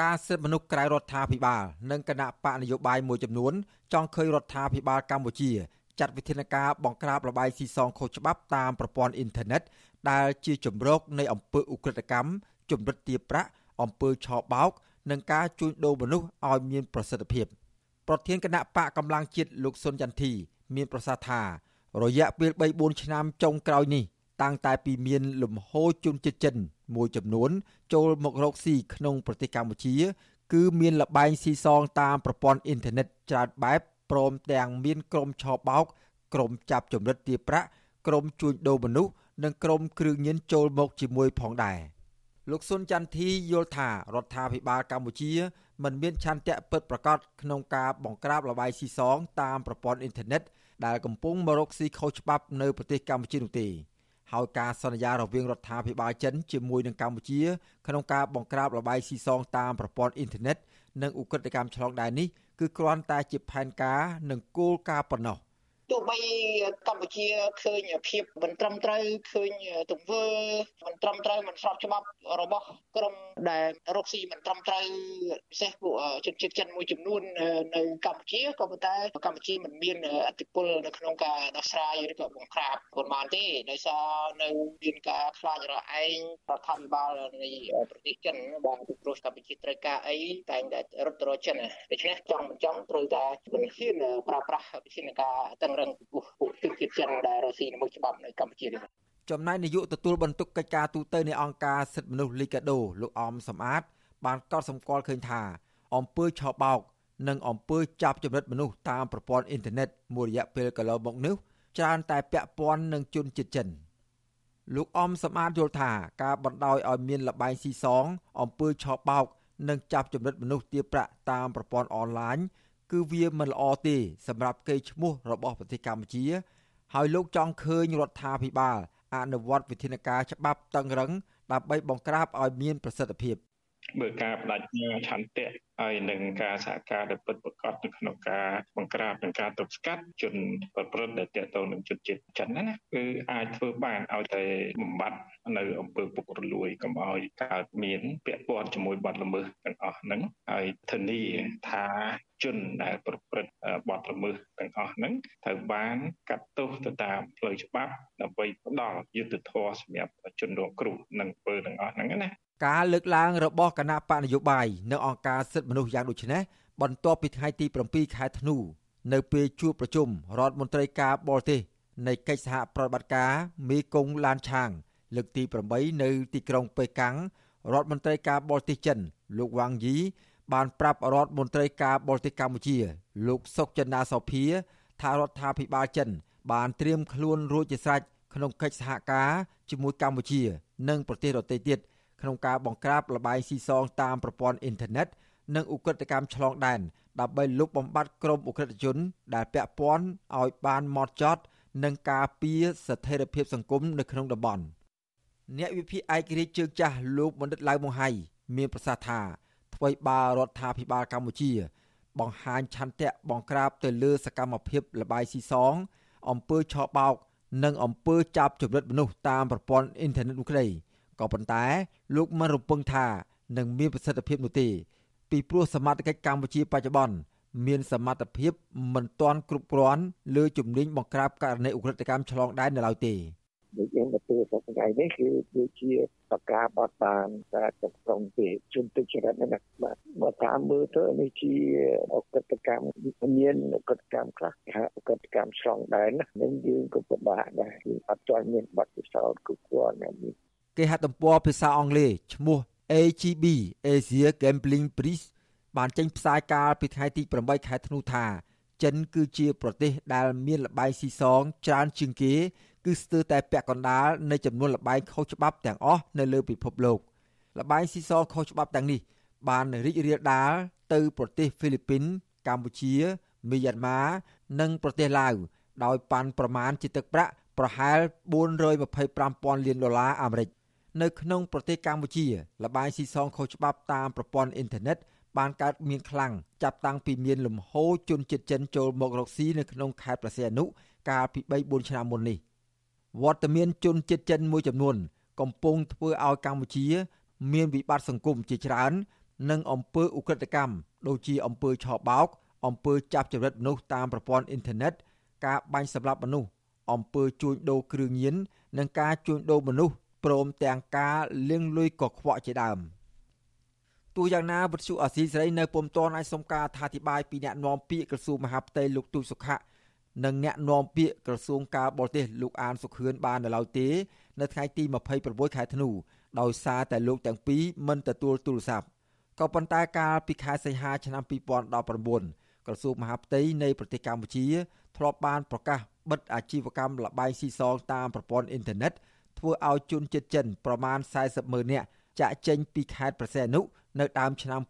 ការសិទ្ធិមនុស្សក្រៅរដ្ឋាភិបាលនិងគណៈបកនយោបាយមួយចំនួនចង់ឃើញរដ្ឋាភិបាលកម្ពុជាចាត់វិធានការបង្ក្រាបលបាយស៊ីសងខុសច្បាប់តាមប្រព័ន្ធអ៊ីនធឺណិតដែលជាជំរកនៃអំពើឧក្រិដ្ឋកម្មជំរិតទារប្រាក់អំពើឆោបោក និងការជួញដូរមនុស្សឲ្យមានប្រសិទ្ធភាពប្រធានគណៈបកកម្លាំងជាតិលោកសុនចន្ទធី មានប្រសាសន៍ថារយៈពេល3-4ឆ្នាំចុងក្រោយនេះ តាំងតែពីមានលំហូរជនជាតិចិនមួយចំនួន ចូលមករកស៊ីក្នុងប្រទេសកម្ពុជា គឺមានលបែងស៊ីសងតាមប្រព័ន្ធអ៊ីនធឺណិតច្រើនបែបព្រមទាំងមានក្រុមឆោបោកក្រុមចាប់ចម្រិតទារប្រាក់ក្រុមជួញដូរមនុស្សនិងក្រុមគ្រឿងញៀនចូលមកជាមួយផងដែរលោកសុនចន្ទធីយល់ថារដ្ឋាភិបាលកម្ពុជាមិនមានឆន្ទៈពិតប្រាកដក្នុងការបង្ក្រាបលបាយស៊ីសងតាមប្រព័ន្ធអ៊ីនធឺណិតដែលកំពុងមករកស៊ីខុសច្បាប់នៅប្រទេសកម្ពុជានោះទេ ហើយការសន្យារវាងរដ្ឋាភិបាលចិនជាមួយនឹងកម្ពុជាក្នុងការបង្ក្រាបលបាយស៊ីសងតាមប្រព័ន្ធអ៊ីនធឺណិតនិងឧក្រិដ្ឋកម្មឆ្លងដែននេះគឺគ្រាន់តែជាផែនការនិងគោលការណ៍ប៉ុណ្ណោះ ទោះបីកម្ពុជាឃើញភាពមិនត្រឹមត្រូវឃើញទង្វើមិនត្រឹមត្រូវមិនស្របច្បាប់របស់ក្រមដែលរកស៊ីមិនត្រឹមត្រូវពិសេសពួកជនជាតិចិនមួយចំនួននៅកម្ពុជាក៏ប៉ុន្តែកម្ពុជាមិនមានអធិបុលនៅក្នុងការដោះស្រាយឬក៏បង្ក្រាបប៉ុន្មានទេដោយសារនៅមានការខ្លាចរឯងរដ្ឋាភិបាលនៃប្រទេសចិនបាទពីព្រោះកម្ពុជាត្រូវការអីតែងតែរត់ទៅរកចិនដូច្នេះចង់មិនចង់ត្រូវតែជំនឿប្រើប្រាស់វិធានការតឹងរឹងពីពួកទឹកជាតិចិនដែលរស់ស៊ីនៅមុខច្បាប់នៅកម្ពុជានេះចំណែកនាយកទទួលបន្ទុកកិច្ចការទូតនៃអង្គការសិទ្ធិមនុស្សលីកាដូលោកអមសំអាត បានកត់សម្គាល់ឃើញថាអំពើឆោបោក និងអំពើចាប់ចម្រិតមនុស្សតាមប្រព័ន្ធអ៊ីនធឺណិតមួយរយៈពេលកន្លងមកនេះច្រើនតែពាក់ព័ន្ធនឹងជនជាតិចិនលោកអមសំអាតយល់ថាការបណ្ដោយឲ្យមានលបែងស៊ីសងអំពើឆោបោក និងចាប់ចម្រិតមនុស្សទារប្រាក់តាមប្រព័ន្ធអនឡាញ គឺវាមិនល្អទេសម្រាប់កេរ្តិ៍ឈ្មោះរបស់ប្រទេសកម្ពុជា ហើយលោកចង់ឃើញរដ្ឋាភិបាលអនុវត្តវិធានការច្បាប់តឹងរឹងដើម្បីបង្ក្រាបឲ្យមានប្រសិទ្ធភាព មើលការបដិញ្ញាឆន្ទៈហើយនឹងការសហការដែលពិតប្រាកដនៅក្នុងការបង្ក្រាបនិងការទប់ស្កាត់ជនប្រព្រឹត្តដែលទាក់ទងនឹងជនជាតិចិនណាគឺអាចធ្វើបានឲ្យតែបំបត្តិនៅអំពើពុករលួយកុំឲ្យកើតមានពាក់ព័ន្ធជាមួយបទល្មើសទាំងអស់ហ្នឹងហើយធានាថាជនដែលប្រព្រឹត្តបទល្មើសទាំងអស់ហ្នឹងត្រូវបានកាត់ទោសទៅតាមផ្លូវច្បាប់ដើម្បីផ្ដល់យុត្តិធម៌សម្រាប់ជនរងគ្រោះនឹងអំពើទាំងអស់ហ្នឹងណា ការលើកឡើងរបស់គណៈបកនយោបាយនិងអង្គការសិទ្ធិមនុស្សយ៉ាងដូចនេះបន្ទាប់ពីថ្ងៃទី7ខែធ្នូនៅពេលជួបប្រជុំរដ្ឋមន្ត្រីការបរទេសនៃកិច្ចសហប្រតិបត្តិការមេគង្គឡានឆាង លើកទី8នៅទីក្រុងប៉េកាំងរដ្ឋមន្ត្រីការបរទេសចិន លោកវ៉ាងយីបានប្រាប់រដ្ឋមន្ត្រីការបរទេសកម្ពុជា លោកសុកចិន្តាសោភាថារដ្ឋាភិបាលចិន បានត្រៀមខ្លួនរួចជាស្រេចក្នុងកិច្ចសហការជាមួយកម្ពុជា និងប្រទេសដទៃទៀត ក្នុងការបង្ក្រាបលបាយស៊ីសងតាមប្រព័ន្ធអ៊ីនធឺណិតនិងឧក្រិដ្ឋកម្មឆ្លងដែនដើម្បីលុបបំបាត់ក្រុមឧក្រិដ្ឋជន ដែលពាក់ព័ន្ធឲ្យបានម៉ត់ចត់ និងការពារស្ថិរភាពសង្គមនៅក្នុងតំបន់អ្នកវិភាគឯករាជ្យជើងចាស់លោកបណ្ឌិតឡៅម៉ុងហៃមានប្រសាសន៍ថាថ្មីបើរដ្ឋាភិបាលកម្ពុជា បង្ហាញឆន្ទៈបង្ក្រាបទៅលើសកម្មភាពលបាយស៊ីសងអំពើឆបោក និងអំពើចាប់ចម្រិតមនុស្សតាមប្រព័ន្ធអ៊ីនធឺណិតនោះក្តី ក៏ប៉ុន្តែលោកមិនរំពឹងថានឹងមានប្រសិទ្ធភាពនោះទេពីព្រោះសមត្ថកិច្ចកម្ពុជាបច្ចុប្បន្នមានសមត្ថភាពមិនទាន់គ្រប់គ្រាន់លើជំនាញបង្ក្រាបករណីឧក្រិដ្ឋកម្មឆ្លងដែននៅឡើយទេដូចយើងទៅសប្តាហ៍នេះគឺគឺជាបការបត់បានការគ្រប់គ្រងពីជនទុច្ចរិតណាបាទបើតាមមើលទៅនេះជាអកតកម្មមានអកតកម្មខ្លះថាអកតកម្មឆ្លងដែននឹងយើងក៏ពិបាកដែរគឺអត់ទាន់មានបទពិសោធន៍គ្រប់គ្រាន់ណា គេហទំព័រភាសាអង់គ្លេសឈ្មោះ AGB Asia Gambling Prize បានចេញផ្សាយកាលពីថ្ងៃទី8ខែធ្នូថាចិនគឺជាប្រទេសដែលមានលបែងស៊ីសងច្រើនជាងគេ គឺស្ទើរតែពាក់កណ្ដាលនៃចំនួនលបែងខុសច្បាប់ទាំងអស់នៅលើពិភពលោកលបែងស៊ីសងខុសច្បាប់ទាំងនេះ បានរីករាលដាលទៅប្រទេសហ្វីលីពីន កម្ពុជាមីយ៉ាន់ម៉ានិងប្រទេសឡាវដោយប៉ាន់ប្រមាណជាទឹកប្រាក់ប្រហែល425,000លានដុល្លារអាមេរិក នៅក្នុងប្រទេសកម្ពុជាលបាយស៊ីសងខុសច្បាប់តាមប្រព័ន្ធអ៊ីនធឺណិតបានកើតមានខ្លាំងចាប់តាំងពីមានលំហូរជនជាតិចិនចូលមករកស៊ីនៅក្នុងខេត្តព្រះសីហនុកាលពី3-4ឆ្នាំមុននេះវត្តមានជនជាតិចិនមួយចំនួន កំពុងធ្វើឲ្យកម្ពុជា មានវិបត្តិសង្គមជាច្រើន និងអំពើឧក្រិដ្ឋកម្មដូចជាអំពើឆបោកអំពើចាប់ចរិតមនុស្សតាមប្រព័ន្ធអ៊ីនធឺណិតការបាញ់សម្លាប់មនុស្សអំពើជួញដូរគ្រឿងញៀននិងការជួញដូរមនុស្ស ព្រមទាំងការលាងលុយកខ្វក់ជាដើមទោះយ៉ាងណាវិទ្យុអាស៊ីសេរីនៅពុំទាន់អាចសុំការអធិប្បាយពីអ្នកនាំពាក្យក្រសួងមហាផ្ទៃលោកទូចសុខៈនិងអ្នកនាំពាក្យក្រសួងការបរទេសលោកអានសុខឿនបាននៅឡើយទេនៅថ្ងៃទី26ខែធ្នូដោយសារតែលោកទាំងពីរមិនទទួលទូរស័ព្ទក៏ប៉ុន្តែកាលពីខែសីហាឆ្នាំ2019ក្រសួងមហាផ្ទៃនៃប្រទេសកម្ពុជាធ្លាប់បានប្រកាសបិទអាជីវកម្មលបែងស៊ីសងតាមប្រព័ន្ធអ៊ីនធឺណិត ធ្វើឲ្យជនជាតិចិនប្រមាណ40ម៉ឺននាក់ចាក់ចេញពីខេត្តប្រសេនុនៅដើមឆ្នាំ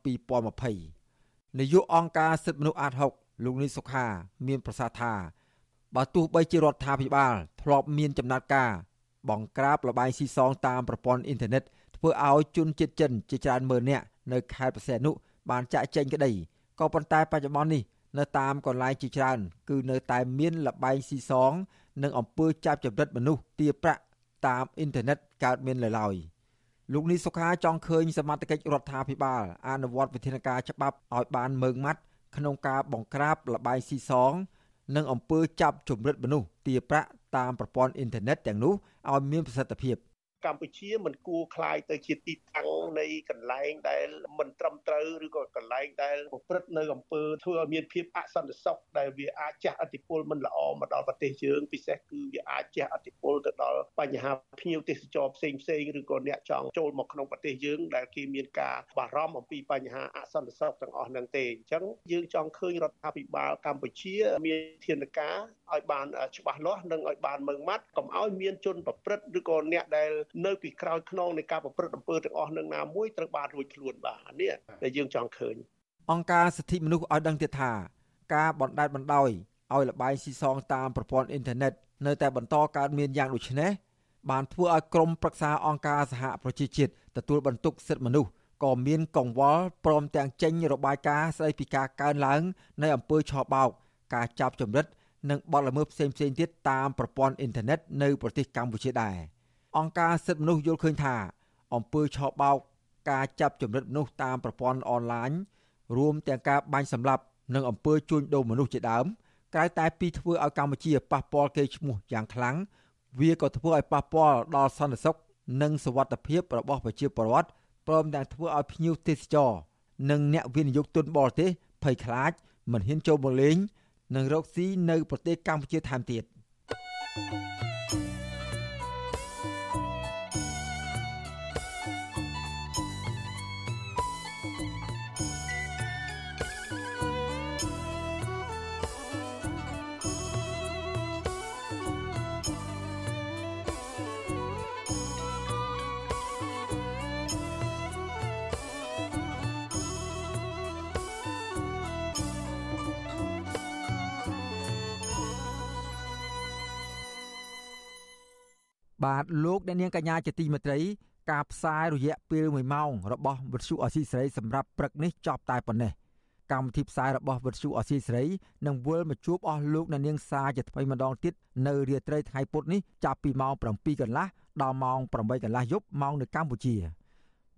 2020នាយកអង្គការសិទ្ធិមនុស្សអាត6លោកនីសុខា មានប្រសាសន៍ថាបើទោះបីជារដ្ឋាភិបាលធ្លាប់មានចំណាត់ការ បង្ក្រាបលបែងស៊ីសងតាមប្រព័ន្ធអ៊ីនធឺណិតធ្វើឲ្យជនជាតិចិនជាច្រើនម៉ឺននាក់នៅខេត្តប្រសេនុបានចាក់ចេញក្តីក៏ប៉ុន្តែបច្ចុប្បន្ននេះនៅតាមកន្លែងជាច្រើន គឺនៅតែមានលបែងស៊ីសង និងអំពើចាប់ចម្រិតមនុស្សទារប្រាក់ តាមអ៊ីនធឺណិតកើតមាននៅឡើយលោកនីសុខាចង់ឃើញសមត្ថកិច្ចរដ្ឋាភិបាលអនុវត្តវិធានការច្បាប់ឲ្យបានម៉ឺងម៉ាត់ក្នុងការបង្ក្រាបលបែងស៊ីសង និងអំពើចាប់ចម្រិតមនុស្សទារប្រាក់តាមប្រព័ន្ធអ៊ីនធឺណិតទាំងនោះឲ្យមានប្រសិទ្ធភាព កម្ពុជាមិនគួរคล้ายទៅជាទីតាំងនៃកន្លែងដែលមិនត្រឹមត្រូវឬក៏កន្លែងដែលប្រព្រឹត្តនៅអំពើធ្វើឲ្យមានភាពអសន្តិសុខដែលវាអាចជះឥទ្ធិពលមិនល្អមកដល់ប្រទេសយើងពិសេសគឺវាអាចជះឥទ្ធិពលទៅដល់បញ្ហាភ្ញៀវទេសចរផ្សេងផ្សេងឬក៏អ្នកចង់ចូលមកក្នុងប្រទេសយើងដែលគេមានការបារម្ភអំពីបញ្ហាអសន្តិសុខទាំងអស់ហ្នឹងទេអញ្ចឹងយើងចង់ឃើញរដ្ឋាភិបាលកម្ពុជា មានធានការឲ្យបានច្បាស់លាស់និងឲ្យបានម៉ឺងម៉ាត់កុំឲ្យមានជនប្រព្រឹត្តឬក៏អ្នកដែល នៅពីក្រោយខ្នងនៃការប្រព្រឹត្តអំពើទាំងអស់នឹងណាមួយត្រូវបានរួចខ្លួនបាទនេះដែលយើងចង់ឃើញអង្គការសិទ្ធិមនុស្សឲ្យដឹងទៀតថាការបណ្តែតបណ្ដោយឲ្យលបែងស៊ីសងតាមប្រព័ន្ធអ៊ីនធឺណិតនៅតែបន្តកើតមានយ៉ាងដូចនេះបានធ្វើឲ្យក្រមប្រឹក្សាអង្គការសហប្រជាជាតិទទួលបន្ទុកសិទ្ធិមនុស្សក៏មានកង្វល់ព្រមទាំងចេញរបាយការណ៍ស្ដីពីការកើនឡើងនៃអំពើឆបោកការចាប់ចម្រិតនិងបទល្មើសផ្សេងៗទៀតតាមប្រព័ន្ធអ៊ីនធឺណិតនៅប្រទេសកម្ពុជាដែរ។ អង្គការសិទ្ធិមនុស្សយល់ឃើញថាអំពើឆបោកការចាប់ចម្រិតមនុស្សតាមប្រព័ន្ធអនឡាញរួមទាំងការបាញ់សម្លាប់និងអំពើជួញដូរមនុស្សជាដើមក្រៅតែពីធ្វើឲ្យកម្ពុជាប៉ះពាល់កេរ្តិ៍ឈ្មោះយ៉ាងខ្លាំងវាក៏ធ្វើឲ្យប៉ះពាល់ដល់សន្តិសុខនិងសុវត្ថិភាពរបស់ប្រជាពលរដ្ឋព្រមទាំងធ្វើឲ្យភ្ញៀវទេសចរនិងអ្នកវិនិយោគទុនបរទេសភ័យខ្លាចមិនហ៊ានចូលមកលេងនិងរកស៊ីនៅប្រទេសកម្ពុជាថែមទៀត thank you បាទលោកអ្នកនាងកញ្ញាជាទីមេត្រីការផ្សាយរយៈពេល1ម៉ោងរបស់វិទ្យុអសីស្រីសម្រាប់ព្រឹកនេះចប់តែប៉ុណ្ណេះកម្មវិធីផ្សាយរបស់វិទ្យុអសីស្រីនឹងវិលមកជួបអស់លោកអ្នកនាងសាជាថ្មីម្ដងទៀតនៅរាត្រីថ្ងៃពុធនេះចាប់ពីម៉ោង7កន្លះដល់ម៉ោង8កន្លះយប់ម៉ោងនៅកម្ពុជា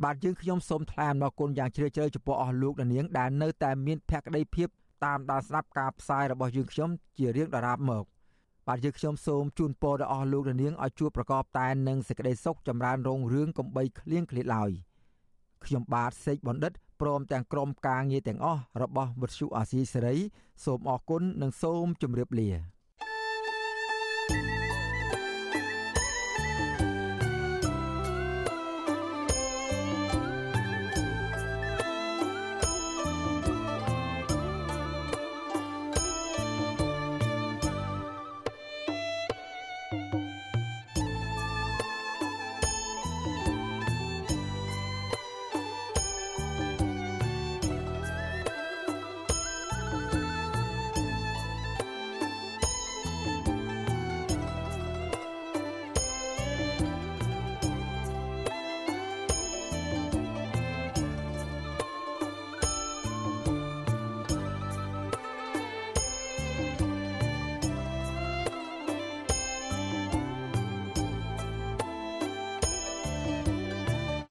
បាទយើងខ្ញុំសូមថ្លែងអំណរគុណយ៉ាងជ្រាលជ្រៅចំពោះអស់លោកអ្នកនាងដែលនៅតែមានភក្ដីភាពតាមដានស្ដាប់ការផ្សាយរបស់យើងខ្ញុំជារៀងដរាបមក បាទយើងខ្ញុំសូមជូនពរដល់អស់លោកនាងឲ្យជួបប្រកបតែនឹងសេចក្តីសុខចម្រើនរុងរឿងកំបីគ្លៀងគ្លាតឡើយខ្ញុំបាទសេកបណ្ឌិតព្រមទាំងក្រុមការងារទាំងអស់របស់វិទ្យុអាស៊ីសេរីសូមអរគុណនិងសូមជម្រាបលា